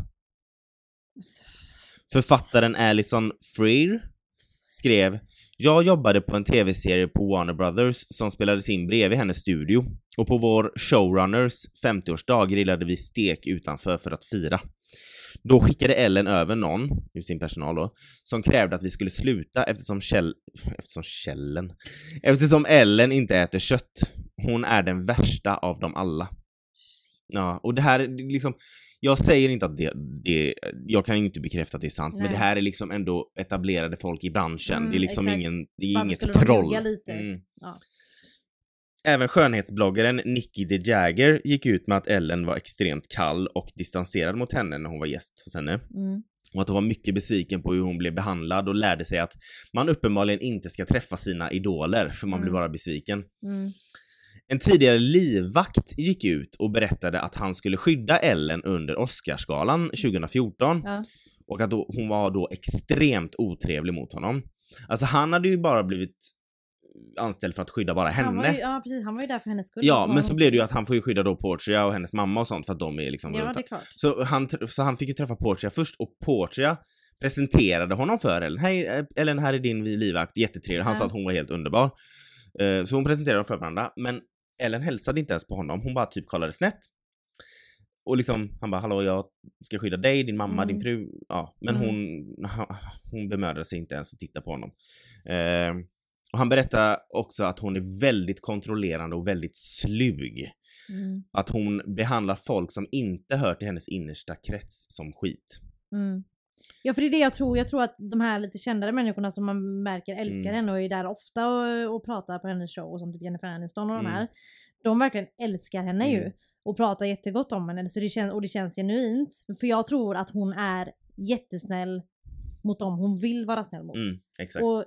Författaren Alison Freer skrev jag jobbade på en tv-serie på Warner Brothers som spelades in bredvid hennes studio och på vår showrunners 50-årsdag grillade vi stek utanför för att fira. Då skickade Ellen över någon, ur sin personal då, som krävde att vi skulle sluta eftersom Kjell... Eftersom Källen... Eftersom Ellen inte äter kött. Hon är den värsta av dem alla. Ja, och det här är liksom... Jag säger inte att det, det... Jag kan ju inte bekräfta att det är sant, men Nej. det här är liksom ändå etablerade folk i branschen. Mm, det är liksom exakt. ingen... Det är Varför inget troll. lite? Mm. Ja. Även skönhetsbloggaren Nicky de Jagger gick ut med att Ellen var extremt kall och distanserad mot henne när hon var gäst hos henne. Mm. Och att hon var mycket besviken på hur hon blev behandlad och lärde sig att man uppenbarligen inte ska träffa sina idoler för man Mm. blir bara besviken. Mm. En tidigare livvakt gick ut och berättade att han skulle skydda Ellen under Oscarsgalan 2014 Ja. och att då, hon var då extremt otrevlig mot honom. Alltså han hade ju bara blivit anställd för att skydda bara henne. Han var ju, ja precis, han var ju där för hennes skull. Ja, men så blev det ju att han får ju skydda då Portia och hennes mamma och sånt för att de är liksom Ja, runt det är klart. så han, så han fick ju träffa Portia först och Portia presenterade honom för Ellen. Hej eh, Ellen, här är din livvakt, jättetrevlig. Han Ja. sa att hon var helt underbar. Eh, så hon presenterade dem för varandra, men Ellen hälsade inte ens på honom, hon bara typ kollade snett. Och liksom, han bara hallå jag ska skydda dig, din mamma, Mm. din fru. Ja, men Mm. hon, hon bemödade sig inte ens att titta på honom. Eh, och han berättar också att hon är väldigt kontrollerande och väldigt slug. Mm. Att hon behandlar folk som inte hör till hennes innersta krets som skit. Mm. Ja för det är det jag tror, jag tror att de här lite kändare människorna som man märker älskar Mm. henne och är där ofta och, och pratar på hennes show och som typ Jennifer Aniston och de Mm. här. De verkligen älskar henne Mm. ju. Och pratar jättegott om henne så det känns, och det känns genuint. För jag tror att hon är jättesnäll mot dem hon vill vara snäll mot. Mm, exakt. Och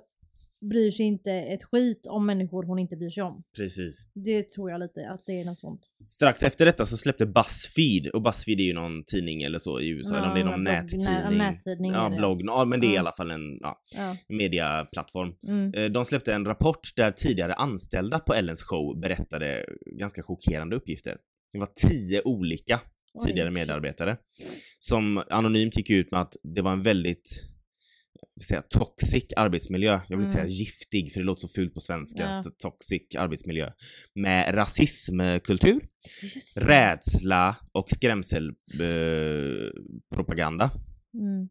bryr sig inte ett skit om människor hon inte bryr sig om. Precis. Det tror jag lite att det är något sånt. Strax efter detta så släppte Buzzfeed, och Buzzfeed är ju någon tidning eller så i USA, eller om det är någon blogg- nättidning. nä- nättidning ja, blogg. Ja, men det är i Ja. alla fall en ja, Ja. mediaplattform. Mm. Eh, De släppte en rapport där tidigare anställda på Ellens show berättade ganska chockerande uppgifter. Det var tio olika tidigare medarbetare som anonymt gick ut med att det var en väldigt säga, toxic arbetsmiljö. Jag vill inte Mm. säga giftig för det låter så fult på svenska. Ja. Så toxic arbetsmiljö. Med rasismkultur, Just rädsla och skrämselpropaganda. Eh. Mm.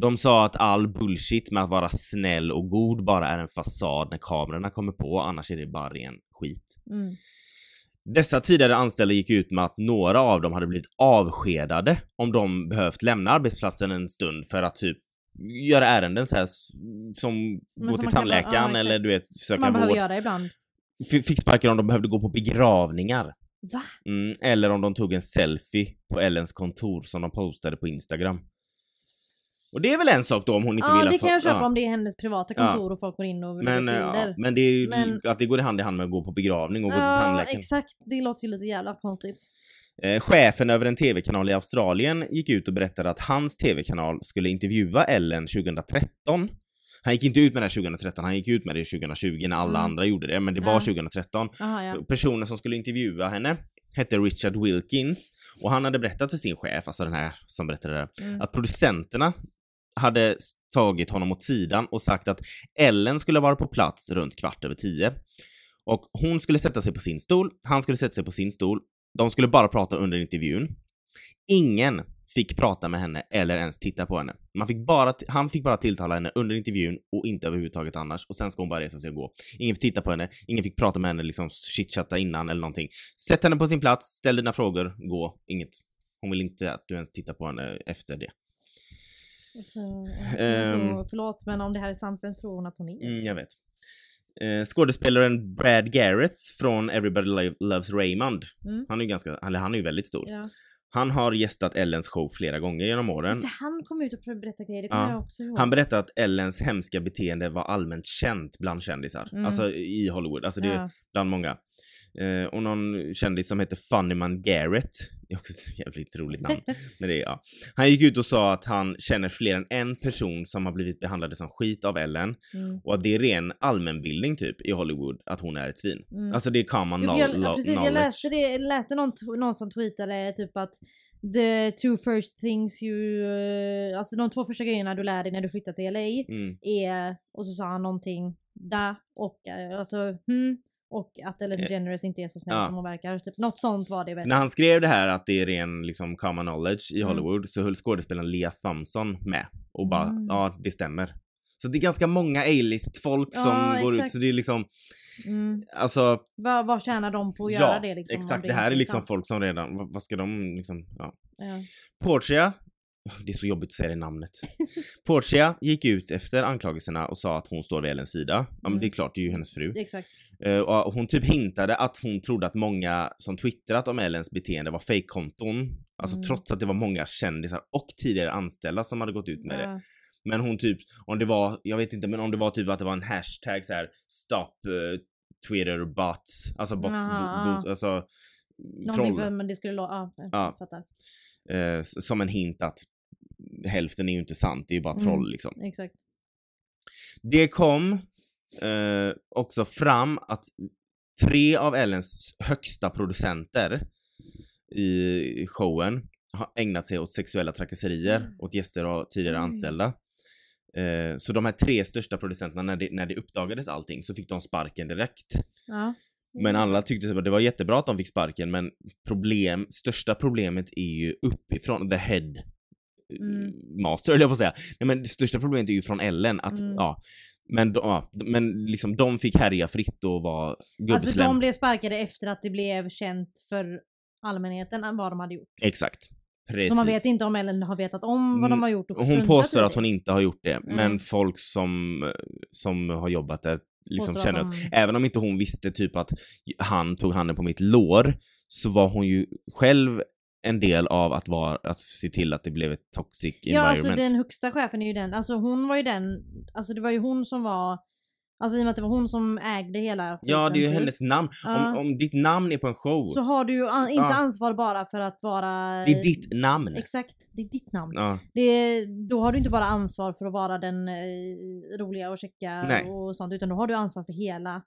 De sa att all bullshit med att vara snäll och god bara är en fasad när kamerorna kommer på, annars är det bara ren skit. Mm. Dessa tidigare anställda gick ut med att några av dem hade blivit avskedade om de behövt lämna arbetsplatsen en stund för att typ göra ärenden så här, som Men gå som till tandläkaren ja, eller du vet söka man behöver vård. göra ibland. F- Fick sparken om de behövde gå på begravningar. Va? Mm, eller om de tog en selfie på Ellens kontor som de postade på Instagram. Och det är väl en sak då om hon inte Ja vill att det kan jag köpa ja. om det är hennes privata Ja. kontor och folk går in och Men, lägger eh, bilder. ja, men det är ju Men- att det går i hand i hand med att gå på begravning och gå till Ja tandläkaren. exakt, det låter ju lite jävla konstigt. Eh, chefen över en tv-kanal i Australien gick ut och berättade att hans tv-kanal skulle intervjua Ellen 2013. Han gick inte ut med det här 2013, han gick ut med det 2020 när alla Mm. andra gjorde det, men det var Ja. 2013. Jaha ja. Personen som skulle intervjua henne hette Richard Wilkins och han hade berättat för sin chef, alltså den här som berättade det, Mm. att producenterna hade tagit honom åt sidan och sagt att Ellen skulle vara på plats runt kvart över tio. Och hon skulle sätta sig på sin stol, han skulle sätta sig på sin stol. De skulle bara prata under intervjun. Ingen fick prata med henne eller ens titta på henne. Man fick bara, han fick bara tilltala henne under intervjun och inte överhuvudtaget annars och sen ska hon bara resa sig och gå. Ingen fick titta på henne, ingen fick prata med henne, liksom chitchatta innan eller någonting. Sätt henne på sin plats, ställ dina frågor, gå, inget. Hon vill inte att du ens tittar på henne efter det. Ehm. jag tror, förlåt men om det här är sant, vem tror hon att hon är? Mm, jag vet. Eh, skådespelaren Brad Garrett från Everybody Lo- Loves Raymond. Mm. Han är ju ganska, eller han är ju väldigt stor. Ja. Han har gästat Ellens show flera gånger genom åren. Just han kom ut och berättade grejer, det kommer Ja. jag också ihåg. Han berättade att Ellens hemska beteende var allmänt känt bland kändisar. Mm. Alltså i Hollywood, alltså det är ja. bland många. Eh, och någon kändis som heter Funnyman Garrett, det är också ett jävligt roligt namn. (laughs) Men det är, ja. Han gick ut och sa att han känner fler än en person som har blivit behandlade som skit av Ellen Mm. och att det är ren allmänbildning typ i Hollywood att hon är ett svin. Mm. Alltså det är common Jo, know- för jag, precis, knowledge. läste, det, läste någon, någon som tweetade typ att the two first things you, eh, alltså de två första grejerna du lär dig när du flyttar till LA Mm. är, och så sa han någonting da och eh, alltså hmm, och att Ellen Eh, DeGeneres inte är så snäll ja. som hon verkar. Typ, något sånt var det vet När han skrev det här att det är ren liksom common knowledge i Mm. Hollywood så höll skådespelaren Lea Thompson med och bara Mm. ja, det stämmer. Så det är ganska många A-list folk Ja, som går ut exakt. så det är liksom Mm. alltså Vad, vad tjänar de på att ja, göra det liksom? om exakt. det Det här är liksom sant? folk som redan, vad, vad ska de liksom, ja. Ja. Portia, det är så jobbigt att säga det namnet. Portia gick ut efter anklagelserna och sa att hon står vid Ellens sida. Ja men Mm. det är klart, det är ju hennes fru. Exakt. Eh, och hon typ hintade att hon trodde att många som twittrat om Ellens beteende var fejkkonton. Alltså Mm. trots att det var många kändisar och tidigare anställda som hade gått ut med det. Ja. Men hon typ, om det var, jag vet inte, men om det var typ att det var en hashtag så här stop eh, Twitter bots. Alltså bots, Aha, bo, alltså Någonting troll. för, men det skulle låta, ja, jag Ja. fattar. Eh, som en hint att hälften är ju inte sant, det är ju bara Mm. troll liksom. Exakt. Det kom eh, också fram att tre av Ellens högsta producenter i showen har ägnat sig åt sexuella trakasserier Mm. åt gäster och tidigare Oj. anställda. Eh, så de här tre största producenterna, när det, när det uppdagades allting så fick de sparken direkt. Ja. Men alla tyckte att det var jättebra att de fick sparken men problem, största problemet är ju uppifrån, the head Mm. master höll jag på att säga. Nej men det största problemet är ju från Ellen att, Mm. ja. Men, de, ja, men liksom de fick härja fritt och vara gubbslem. Alltså de blev sparkade efter att det blev känt för allmänheten vad de hade gjort. Exakt. Precis. Så man vet inte om Ellen har vetat om vad de Mm, har gjort och hon påstår att hon inte har gjort det, Nej. men folk som, som har jobbat där liksom Påstår känner att att, de- även om inte hon visste typ att han tog handen på mitt lår, så var hon ju själv en del av att, vara, att se till att det blev ett toxic Ja alltså environment. den högsta chefen är ju den, alltså hon var ju den, alltså det var ju hon som var, alltså i och med att det var hon som ägde hela Ja, det är ju typ, hennes namn. Ja. Om, om ditt namn är på en show, Så har du ju an, inte Ja. ansvar bara för att vara... det är ditt namn. Exakt, det är ditt namn. Ja, Det, då har du inte bara ansvar för att vara den eh, roliga och checka Nej. och sånt utan då har du ansvar för hela.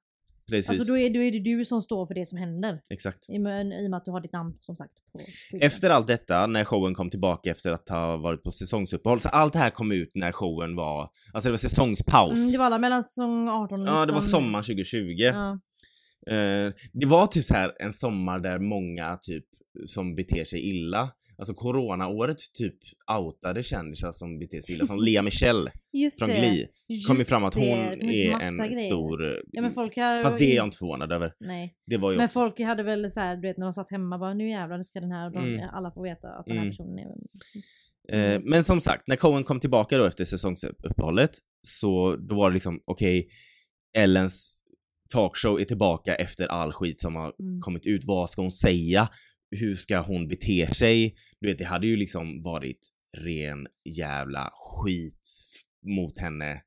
Precis. Alltså då är, då är det du som står för det som händer. Exakt. I, I och med att du har ditt namn som sagt. På. Efter allt detta, när showen kom tillbaka efter att ha varit på säsongsuppehåll, så allt det här kom ut när showen var, alltså det var säsongspaus. Mm, det var alla mellan säsong 18 och 19. Ja, det var sommaren 2020. Ja. Eh, det var typ så här en sommar där många typ som beter sig illa, alltså coronaåret typ outade kändisar som beter sig illa, som Lea Michelle Just från det. Glee. kom ju fram att hon det, det är en grejer. stor... Ja men folk har... Fast det är jag inte förvånad över. Nej. Det var ju Men också... folk hade väl så här, du vet när de satt hemma bara nu jävlar nu ska den här, de, Mm. alla får veta att den här Mm. personen är... Eh, men som sagt, när Cohen kom tillbaka då efter säsongsuppehållet så då var det liksom okej, Ellens talkshow är tillbaka efter all skit som har Mm. kommit ut. Vad ska hon säga? Hur ska hon bete sig? Du vet, det hade ju liksom varit ren jävla skit mot henne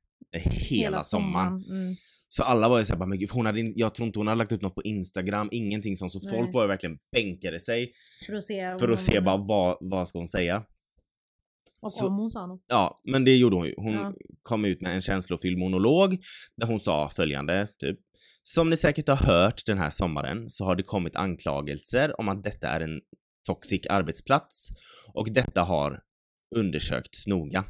hela, sommaren. Mm. Så alla var ju såhär, men gud, hon hade, jag tror inte hon hade lagt upp något på Instagram, ingenting sånt. Så Nej. folk var ju verkligen bänkade sig För att se, för att se bara vad, vad ska hon säga. Och så- om hon sa något. Ja, men det gjorde hon ju. Hon Ja. kom ut med en känslofylld monolog där hon sa följande, typ. Som ni säkert har hört den här sommaren så har det kommit anklagelser om att detta är en toxic arbetsplats och detta har undersökts noga.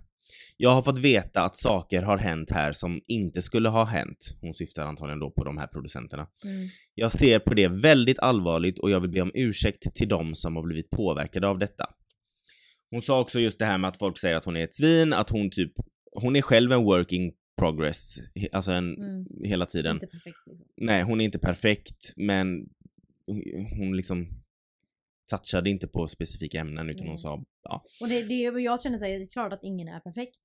Jag har fått veta att saker har hänt här som inte skulle ha hänt. Hon syftar antagligen då på de här producenterna. Mm. Jag ser på det väldigt allvarligt och jag vill be om ursäkt till de som har blivit påverkade av detta. Hon sa också just det här med att folk säger att hon är ett svin, att hon typ, hon är själv en working progress, alltså en, Mm. hela tiden. Inte perfekt liksom. Nej, hon är inte perfekt, men hon liksom touchade inte på specifika ämnen utan Nej. hon sa, ja. Och det, det jag känner sig, det är klart att ingen är perfekt.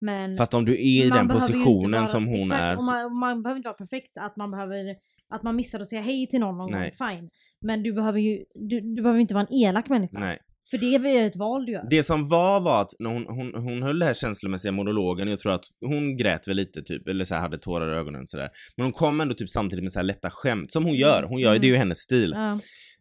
Men Fast om du är i den positionen vara- som hon exakt, är, man, man behöver inte vara perfekt, att man behöver att man missar att säga hej till någon någon gång, fine. Men du behöver ju du, du behöver inte vara en elak människa. nej. För det är väl ett val du gör. Det som var var att när hon, hon, hon höll den här känslomässiga monologen, jag tror att hon grät väl lite typ, eller så här, hade tårar i ögonen sådär. Men hon kom ändå typ samtidigt med så här lätta skämt, som hon gör. Hon gör Mm. det är ju hennes stil. Ja,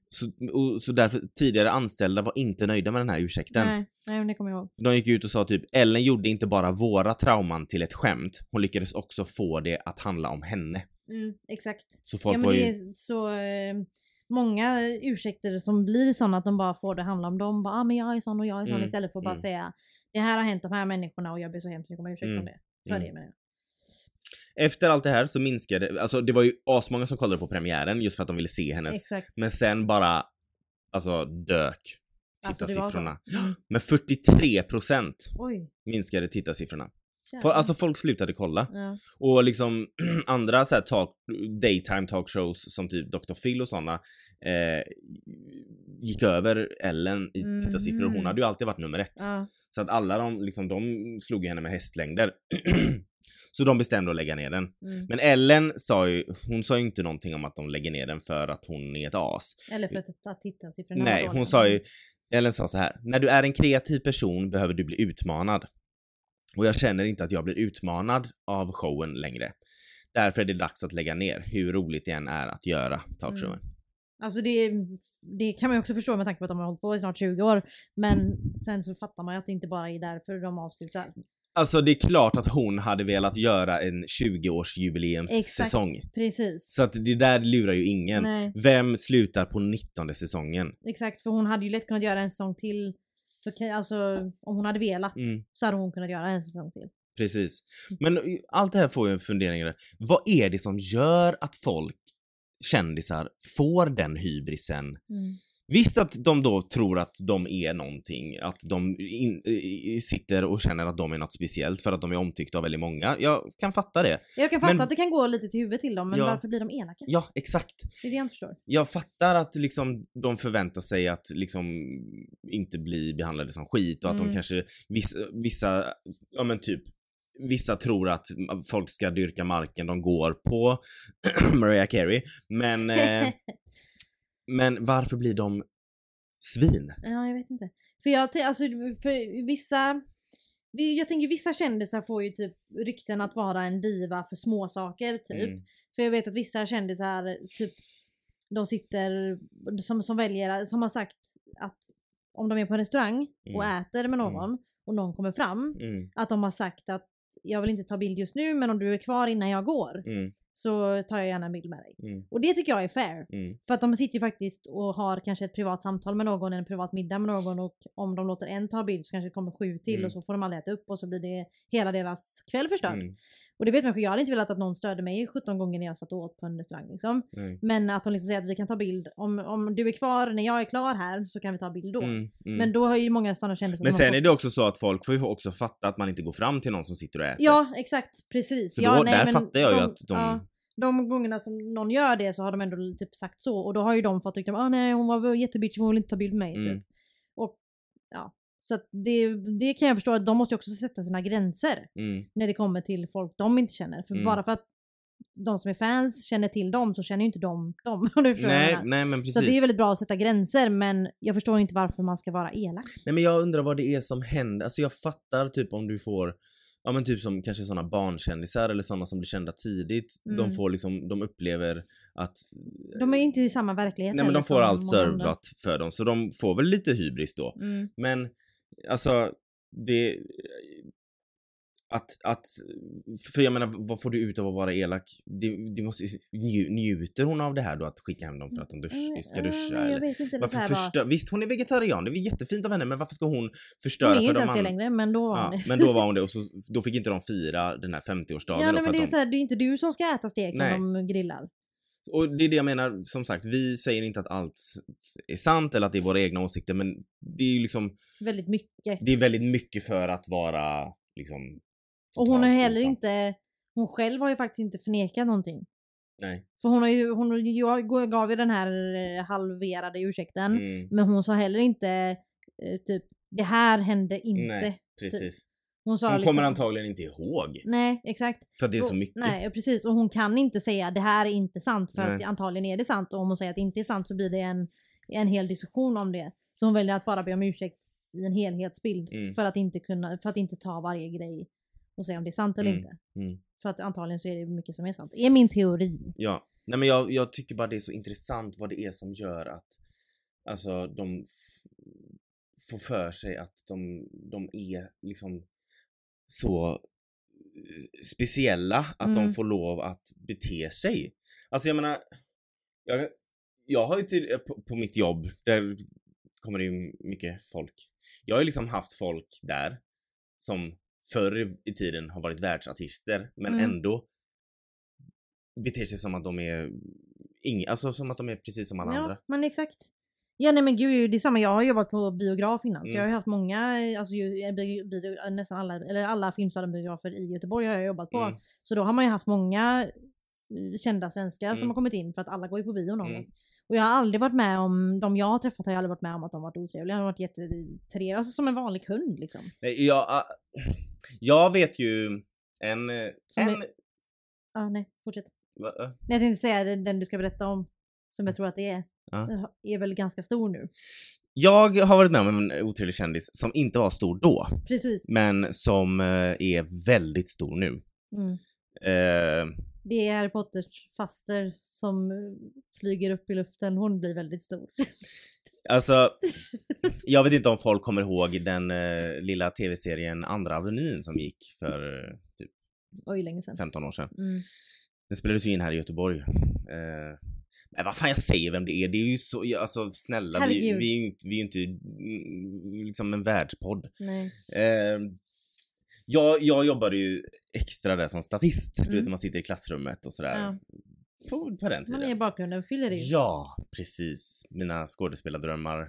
Så, och, så därför, tidigare anställda var inte nöjda med den här ursäkten. nej, nej, det kommer jag ihåg. De gick ut och sa typ, Ellen gjorde inte bara våra trauman till ett skämt, hon lyckades också få det att handla om henne. Mm, exakt. Så folk ja, men var det ju... är så eh, många ursäkter som blir sådana att de bara får det handla om dem. Bara, ah, men jag är sån och jag är sån Mm, istället för att bara mm. säga det här har hänt de här människorna och jag ber så hemskt mycket om ursäkt Mm, om det. För mm. det menar jag. Efter allt det här så minskade, alltså det var ju asmånga som kollade på premiären just för att de ville se hennes, Exakt. men sen bara, alltså dök Alltså, tittarsiffrorna. Mm. Med 43 procent Oj. minskade tittarsiffrorna. Jävlar. alltså folk slutade kolla. ja. Och liksom (clears throat) andra så talk, daytime talkshows som typ Dr. Phil och såna eh, gick över Ellen i Mhm. tittarsiffror. Hon hade ju alltid varit nummer ett. Ja. Så att alla de, liksom, de slog henne med hästlängder. (clears throat) så de bestämde att lägga ner den. Mm. Men Ellen sa ju, hon sa ju inte någonting om att de lägger ner den för att hon är ett as. Eller för att, att tittarsiffrorna Nej, hon sa ju, Ellen sa så här. När du är en kreativ person behöver du bli utmanad. Och jag känner inte att jag blir utmanad av showen längre. Därför är det dags att lägga ner, hur roligt det än är att göra talkshowen. Alltså det, det kan man ju också förstå med tanke på att de har hållit på i snart 20 år. Men sen så fattar man ju att det inte bara är därför de avslutar. Alltså det är klart att hon hade velat göra en 20-årsjubileumssäsong. Precis. Så att det där lurar ju ingen. Nej, Vem slutar på 19 säsongen? exakt. För hon hade ju lätt kunnat göra en säsong till. För, alltså om hon hade velat Mm. så hade hon kunnat göra en säsong till. Precis. Men eh, allt det här får ju en fundering. Vad är det som gör att folk, kändisar, får den hybrisen? Mm. Visst att de då tror att de är någonting, att de in, sitter och känner att de är något speciellt för att de är omtyckta av väldigt många. Jag kan fatta det. Jag kan fatta Men- att det kan gå lite till huvudet till dem, men Ja. varför blir de elaka? Ja, exakt. Det är det jag inte förstår. Jag fattar att liksom de förväntar sig att liksom inte bli behandlade som skit och att Mm. de kanske, vissa, vissa, ja men typ Vissa tror att folk ska dyrka marken de går på, (clears throat) Mariah Carey, men, eh, (laughs) men varför blir de svin? Ja, jag vet inte. För jag, alltså, för vissa... vi- Jag tänker vissa kändisar får ju typ rykten att vara en diva för småsaker typ. Mm. För jag vet att vissa kändisar typ de sitter som, som väljer, som har sagt att om de är på en restaurang och Mm. äter med någon och någon kommer fram Mm. att de har sagt att jag vill inte ta bild just nu men om du är kvar innan jag går Mm. Så tar jag gärna en bild med dig. Mm. Och det tycker jag är fair. Mm. För att de sitter ju faktiskt och har kanske ett privat samtal med någon, en privat middag med någon och om de låter en ta bild så kanske det kommer sju till Mm. och så får de aldrig äta upp och så blir det hela deras kväll förstörd. Och det vet människor, jag hade inte velat att någon störde mig 17 gånger när jag satt och åt på en restaurang liksom. Mm. Men att de liksom säger att vi kan ta bild, om, om du är kvar när jag är klar här så kan vi ta bild då. Mm. Mm. Men då har ju många sådana kändisar Men sen är det också så att folk får ju också fatta att man inte går fram till någon som sitter och äter. Ja exakt, precis. Så ja, då, nej, där men fattar jag ju de- att de... ja, de gångerna som någon gör det så har de ändå typ sagt så och då har ju de fått tycka ah, nej hon var jättebitchig hon vill inte ta bild med mig. Mm. Typ. Och ja, så det, det kan jag förstå att de måste ju också sätta sina gränser Mm. när det kommer till folk de inte känner. För Mm. bara för att de som är fans känner till dem så känner ju inte de dem. (laughs) Nej, nej men precis. Så det är väldigt bra att sätta gränser men jag förstår inte varför man ska vara elak. Nej men jag undrar vad det är som händer. Alltså jag fattar typ om du får Ja men typ som kanske sådana barnkändisar eller sådana som blir kända tidigt. De Mm. får liksom, de upplever att De är inte i samma verklighet Nej men de får allt servat för dem så de får väl lite hybris då. Mm. Men alltså det att, att, för jag menar vad får du ut av att vara elak? Det, det måste, nju, njuter hon av det här då att skicka hem dem för att de dusch, Mm, ska duscha men Jag eller? vet inte. det Varför bara- förstör, visst hon är vegetarian, det är jättefint av henne men varför ska hon förstöra Hon är för inte de ens det andra? längre men då var hon Ja, det. men då var (laughs) hon det och så, då fick inte de fira den här 50-årsdagen Ja nej, för men det är, så de, här, det är inte du som ska äta steken Nej. de grillar. Och det är det jag menar, som sagt, vi säger inte att allt är sant eller att det är våra egna åsikter men det är ju liksom, Väldigt mycket. det är väldigt mycket för att vara liksom Och hon har heller osant. inte, hon själv har ju faktiskt inte förnekat någonting. Nej. För hon har ju, hon jag gav ju den här eh, halverade ursäkten. Mm, Men hon sa heller inte eh, typ det här hände inte. Nej, precis. Hon sa Hon liksom, kommer antagligen inte ihåg. Nej exakt. För att det är så Och- mycket. Nej precis och hon kan inte säga det här är inte sant för Nej. att antagligen är det sant och om hon säger att det inte är sant så blir det en, en hel diskussion om det. Så hon väljer att bara be om ursäkt i en helhetsbild Mm. för, att inte kunna, för att inte ta varje grej och säga om det är sant eller Mm. inte. Mm. För att antagligen så är det mycket som är sant. är min teori. Ja. Nej men jag, jag tycker bara det är så intressant vad det är som gör att alltså de får för sig att de, de är liksom så speciella att Mm. de får lov att bete sig. Alltså jag menar, jag, jag har ju till, på, på mitt jobb, där kommer det ju mycket folk. Jag har ju liksom haft folk där som förr i tiden har varit världsartister men Mm. ändå beter sig som att de är ing, alltså som att de är precis som alla ja, andra. men exakt. Ja nej men gud det är samma, jag har jobbat på biograf innan så Mm. jag har ju haft många, alltså ju- bio, bio, nästan alla, eller alla filmstörda biografer i Göteborg har jag jobbat på. Mm. Så då har man ju haft många eh, kända svenskar som Mm. har kommit in för att alla går ju på bio någon Mm. gång. Och jag har aldrig varit med om, de jag har träffat har jag aldrig varit med om att de varit otrevliga. De har varit jättetrevliga, alltså som en vanlig kund liksom. Nej, Jag, ah, jag vet ju en... eh, Som en är- Ja nej, fortsätt. va, eh, Nej, jag tänkte säga den, den du ska berätta om, som jag tror att det är, Ja. är väl ganska stor nu. jag har varit med om en otrevlig kändis som inte var stor då, Precis. men som eh, är väldigt stor nu. Mm. Eh, Det är Harry Potters faster som eh, flyger upp i luften, hon blir väldigt stor. (laughs) alltså, jag vet inte om folk kommer ihåg den eh, lilla tv-serien Andra Avenyn som gick för eh, typ Oj, länge sedan. 15 år sedan. Mm. Den spelades ju in här i Göteborg. Eh, men vad fan jag säger vem det är, det är ju så, alltså snälla vi, Herregud. vi är ju inte, vi är inte mm, liksom en världspodd. Nej. Eh, Jag, jag jobbade ju extra där som statist, du vet Mm. när man sitter i klassrummet och sådär. Ja. På, på den Man är i tiden. bakgrunden, fyller i. Ja, precis. Mina skådespelardrömmar.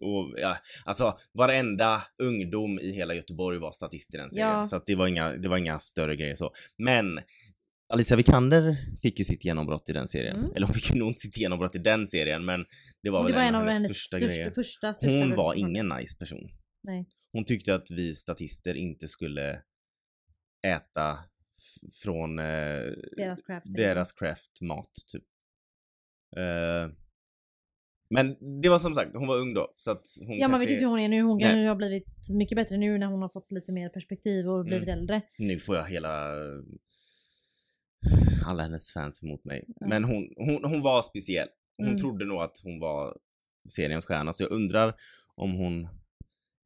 Och ja, alltså varenda ungdom i hela Göteborg var statist i den serien. Ja. Så att det var inga, det var inga större grejer så. Men Alicia Vikander fick ju sitt genombrott i den serien. Mm. Eller hon fick ju nog inte sitt genombrott i den serien men det var det väl var en av hennes, hennes största, grejer. första, största Hon var ingen nice person. Nej. Hon tyckte att vi statister inte skulle äta från eh, Deras craft. deras craft-mat typ. Eh, men det var som sagt, hon var ung då så att hon Ja man vet inte hur hon är nu. Hon kan Nej. ju ha blivit mycket bättre nu när hon har fått lite mer perspektiv och blivit Mm. äldre. Nu får jag hela alla hennes fans emot mig. Ja. Men hon, hon, hon var speciell. Hon Mm. trodde nog att hon var seriens stjärna så jag undrar om hon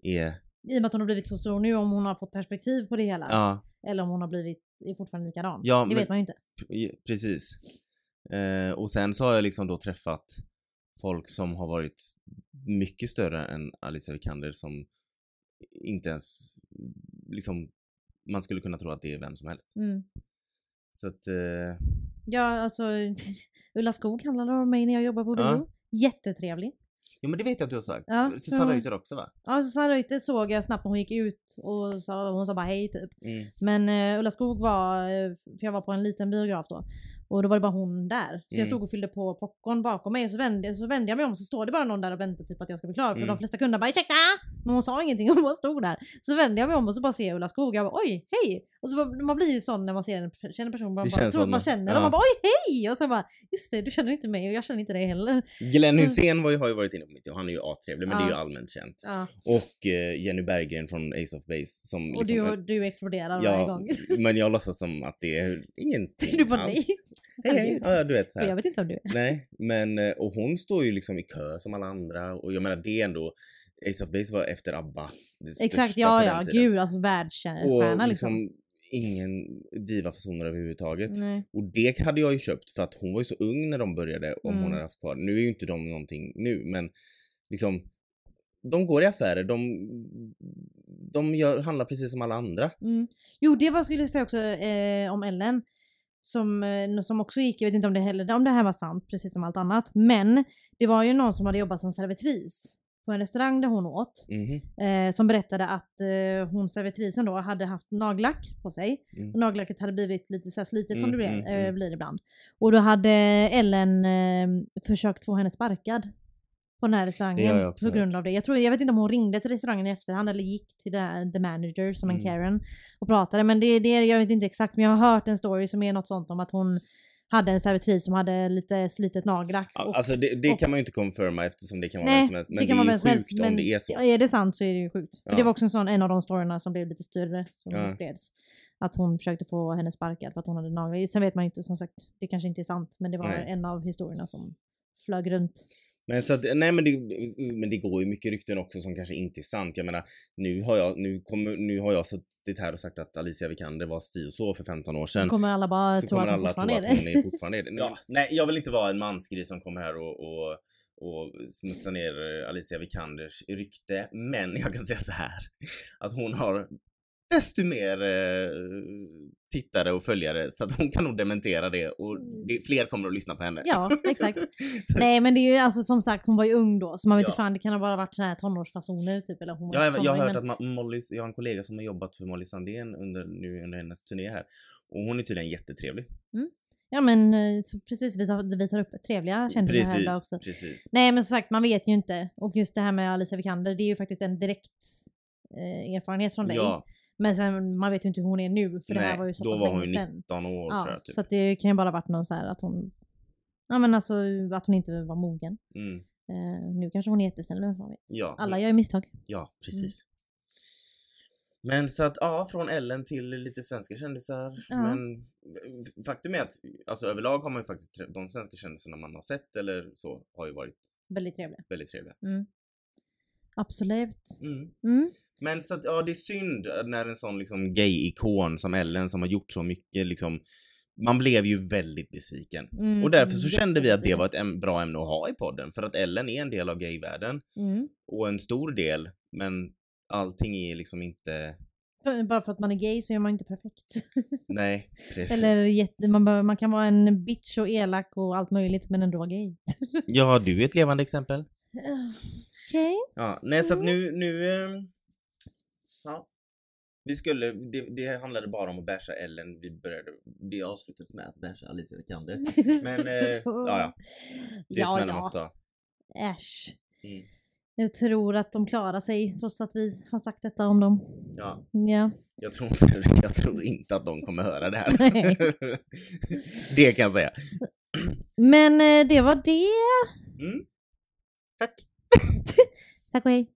är, I och med att hon har blivit så stor nu, om hon har fått perspektiv på det hela. ja Eller om hon har blivit, är fortfarande likadan. Ja, det men- vet man ju inte. precis. Eh, och sen så har jag liksom då träffat folk som har varit mycket större än Alicia Vikander som inte ens liksom man skulle kunna tro att det är vem som helst. Mm. Så att eh, Ja alltså (laughs) Ulla Skog handlade om mig när jag jobbade på bio. Ja. Jättetrevlig. Jo men det vet jag att du har sagt. Ja, Susanne. Reuter också va? Ja, Susanne Reuter såg jag snabbt när hon gick ut och sa, hon sa bara hej typ. Mm. Men eh, Ulla Skog var, eh, för jag var på en liten biograf då. Och då var det bara hon där. Så Mm. jag stod och fyllde på popcorn bakom mig och så vände, så vände jag mig om så står det bara någon där och väntar typ att jag ska bli klar. För Mm. de flesta kunder bara ursäkta! Men hon sa ingenting, hon bara stod där. Så vände jag mig om och så bara ser jag Ulla Skog. Jag bara oj, hej! Och så bara, man blir ju sån när man ser en känner en person. Man Det bara, tror att man känner ja. och man bara oj, hej! Och så bara just det, du känner inte mig och jag känner inte dig heller. Glenn Hussein var ju, har ju varit inne på mitt och han är ju astrevlig men det är ju Ja. allmänt känt. Ja. Och eh, Jenny Berggren från Ace of Base som Och liksom, du, du exploderar varje Ja, gång. men jag låtsas som att det är (laughs) ingenting Du bara alls. nej. Hej hej, ja du vet så här. jag vet inte om du är. Nej, men eh, och hon står ju liksom i kö som alla andra och jag menar det är ändå Ace of Base var efter ABBA. Exakt, ja ja, den tiden. gud alltså Och världsstjärna liksom liksom. ingen divafasoner överhuvudtaget. Nej. Och det hade jag ju köpt för att hon var ju så ung när de började om Mm. hon hade haft kvar. Nu är ju inte de någonting nu men liksom de går i affärer, de, de gör, handlar precis som alla andra. Mm. Jo, det var skulle jag säga också eh, om Ellen. Som, eh, som också gick, jag vet inte om det, heller, om det här var sant, precis som allt annat. Men det var ju någon som hade jobbat som servitris på en restaurang där hon åt. Mhm. Eh, som berättade att eh, hon servitrisen då hade haft nagellack på sig. Mm. Och nagellacket hade blivit lite så slitet som Mm, det blir, mm, mm. eh, blir ibland. Och då hade Ellen eh, försökt få henne sparkad. På den här restaurangen. Det på grund av det. Jag, tror, jag vet inte om hon ringde till restaurangen i efterhand eller gick till det här, the manager som en Mm. Karen och pratade. Men det, det, jag vet inte exakt men jag har hört en story som är något sånt om att hon hade en servitris som hade lite slitet nagellack. Och- Alltså det, det och- kan man ju inte confirma eftersom det kan vara Nej, vem som helst. Men det det, kan vara är som sjukt helst. om det är så. är det sant så är det ju sjukt. För Ja. Det var också en sån en av de storyna som blev lite större som Ja. spreds. Att hon försökte få henne sparkad för att hon hade naglar. Sen vet man inte som sagt, det kanske inte är sant men det var Nej. en av historierna som flög runt. Men så att, nej men det, men det går ju mycket rykten också som kanske inte är sant. Jag menar, nu har jag, nu kommer, nu har jag suttit här och sagt att Alicia Vikander var si och så för 15 år Så sedan. kommer alla bara så tro att hon fortfarande att är det. hon är fortfarande är det. (laughs) Ja, nej, jag vill inte vara en mansgris som kommer här och, och, och smutsar ner eh, Alicia Vikanders rykte. Men (laughs) jag kan säga så här att hon har desto mer eh, tittare och följare så att hon kan nog dementera det och det, fler kommer att lyssna på henne. Ja, exakt. (laughs) Nej men det är ju alltså som sagt hon var ju ung då så man vet Ja. fan det kan ha bara varit såna här tonårsfasoner typ eller hon Jag, jag har hört men- att Molly, jag har en kollega som har jobbat för Molly Sandén under, nu under hennes turné här. Och hon är tydligen jättetrevlig. Ja men eh, precis vi tar, vi tar upp trevliga kändisar här idag Precis, också. precis. Nej men som sagt man vet ju inte. Och just det här med Alicia Vikander det är ju faktiskt en direkt eh, erfarenhet från dig. Ja, Men sen man vet ju inte hur hon är nu för det här nej, var ju så då pass var hon ju sedan. 19 år Ja, tror jag. Typ. så att det kan ju bara varit någon så här att hon Ja men alltså att hon inte var mogen. Mm. Eh, nu kanske hon är jättesnäll, vem fan vet. Ja, Alla gör ju misstag. ja, precis. Men så att ja, från Ellen till lite svenska kändisar. Ja. Men faktum är att alltså överlag har man ju faktiskt de svenska kändisarna man har sett eller så har ju varit Väldigt trevliga. väldigt trevliga. Mm. Absolut. Mm. Mm. Men så att, ja det är synd när en sån liksom gay-ikon som Ellen som har gjort så mycket liksom man blev ju väldigt besviken. Mm. Och därför så kände vi att det var ett bra ämne att ha i podden för att Ellen är en del av gayvärlden Mm. och en stor del men allting är liksom inte bara för att man är gay så är man inte perfekt. (laughs) Nej, precis. Eller jätte, man, bör, man kan vara en bitch och elak och allt möjligt men ändå vara gay. Ja, du är ett levande exempel. Okej. Ja, nej så att nu, nu... eh, Ja. Vi skulle, det, det handlade bara om att basha Ellen, vi började, det avslutades med att basha Alicia Vikander. Men, eh, ja ja. (laughs) Det är ja, smällar man ja. får ta. Äsch. Mm. Jag tror att de klarar sig trots att vi har sagt detta om dem. Ja, Ja. jag tror, inte, (laughs) jag tror inte att de kommer höra det här. (laughs) Det kan jag säga. Men eh, det var det. Mm. Tack. Tack och hej.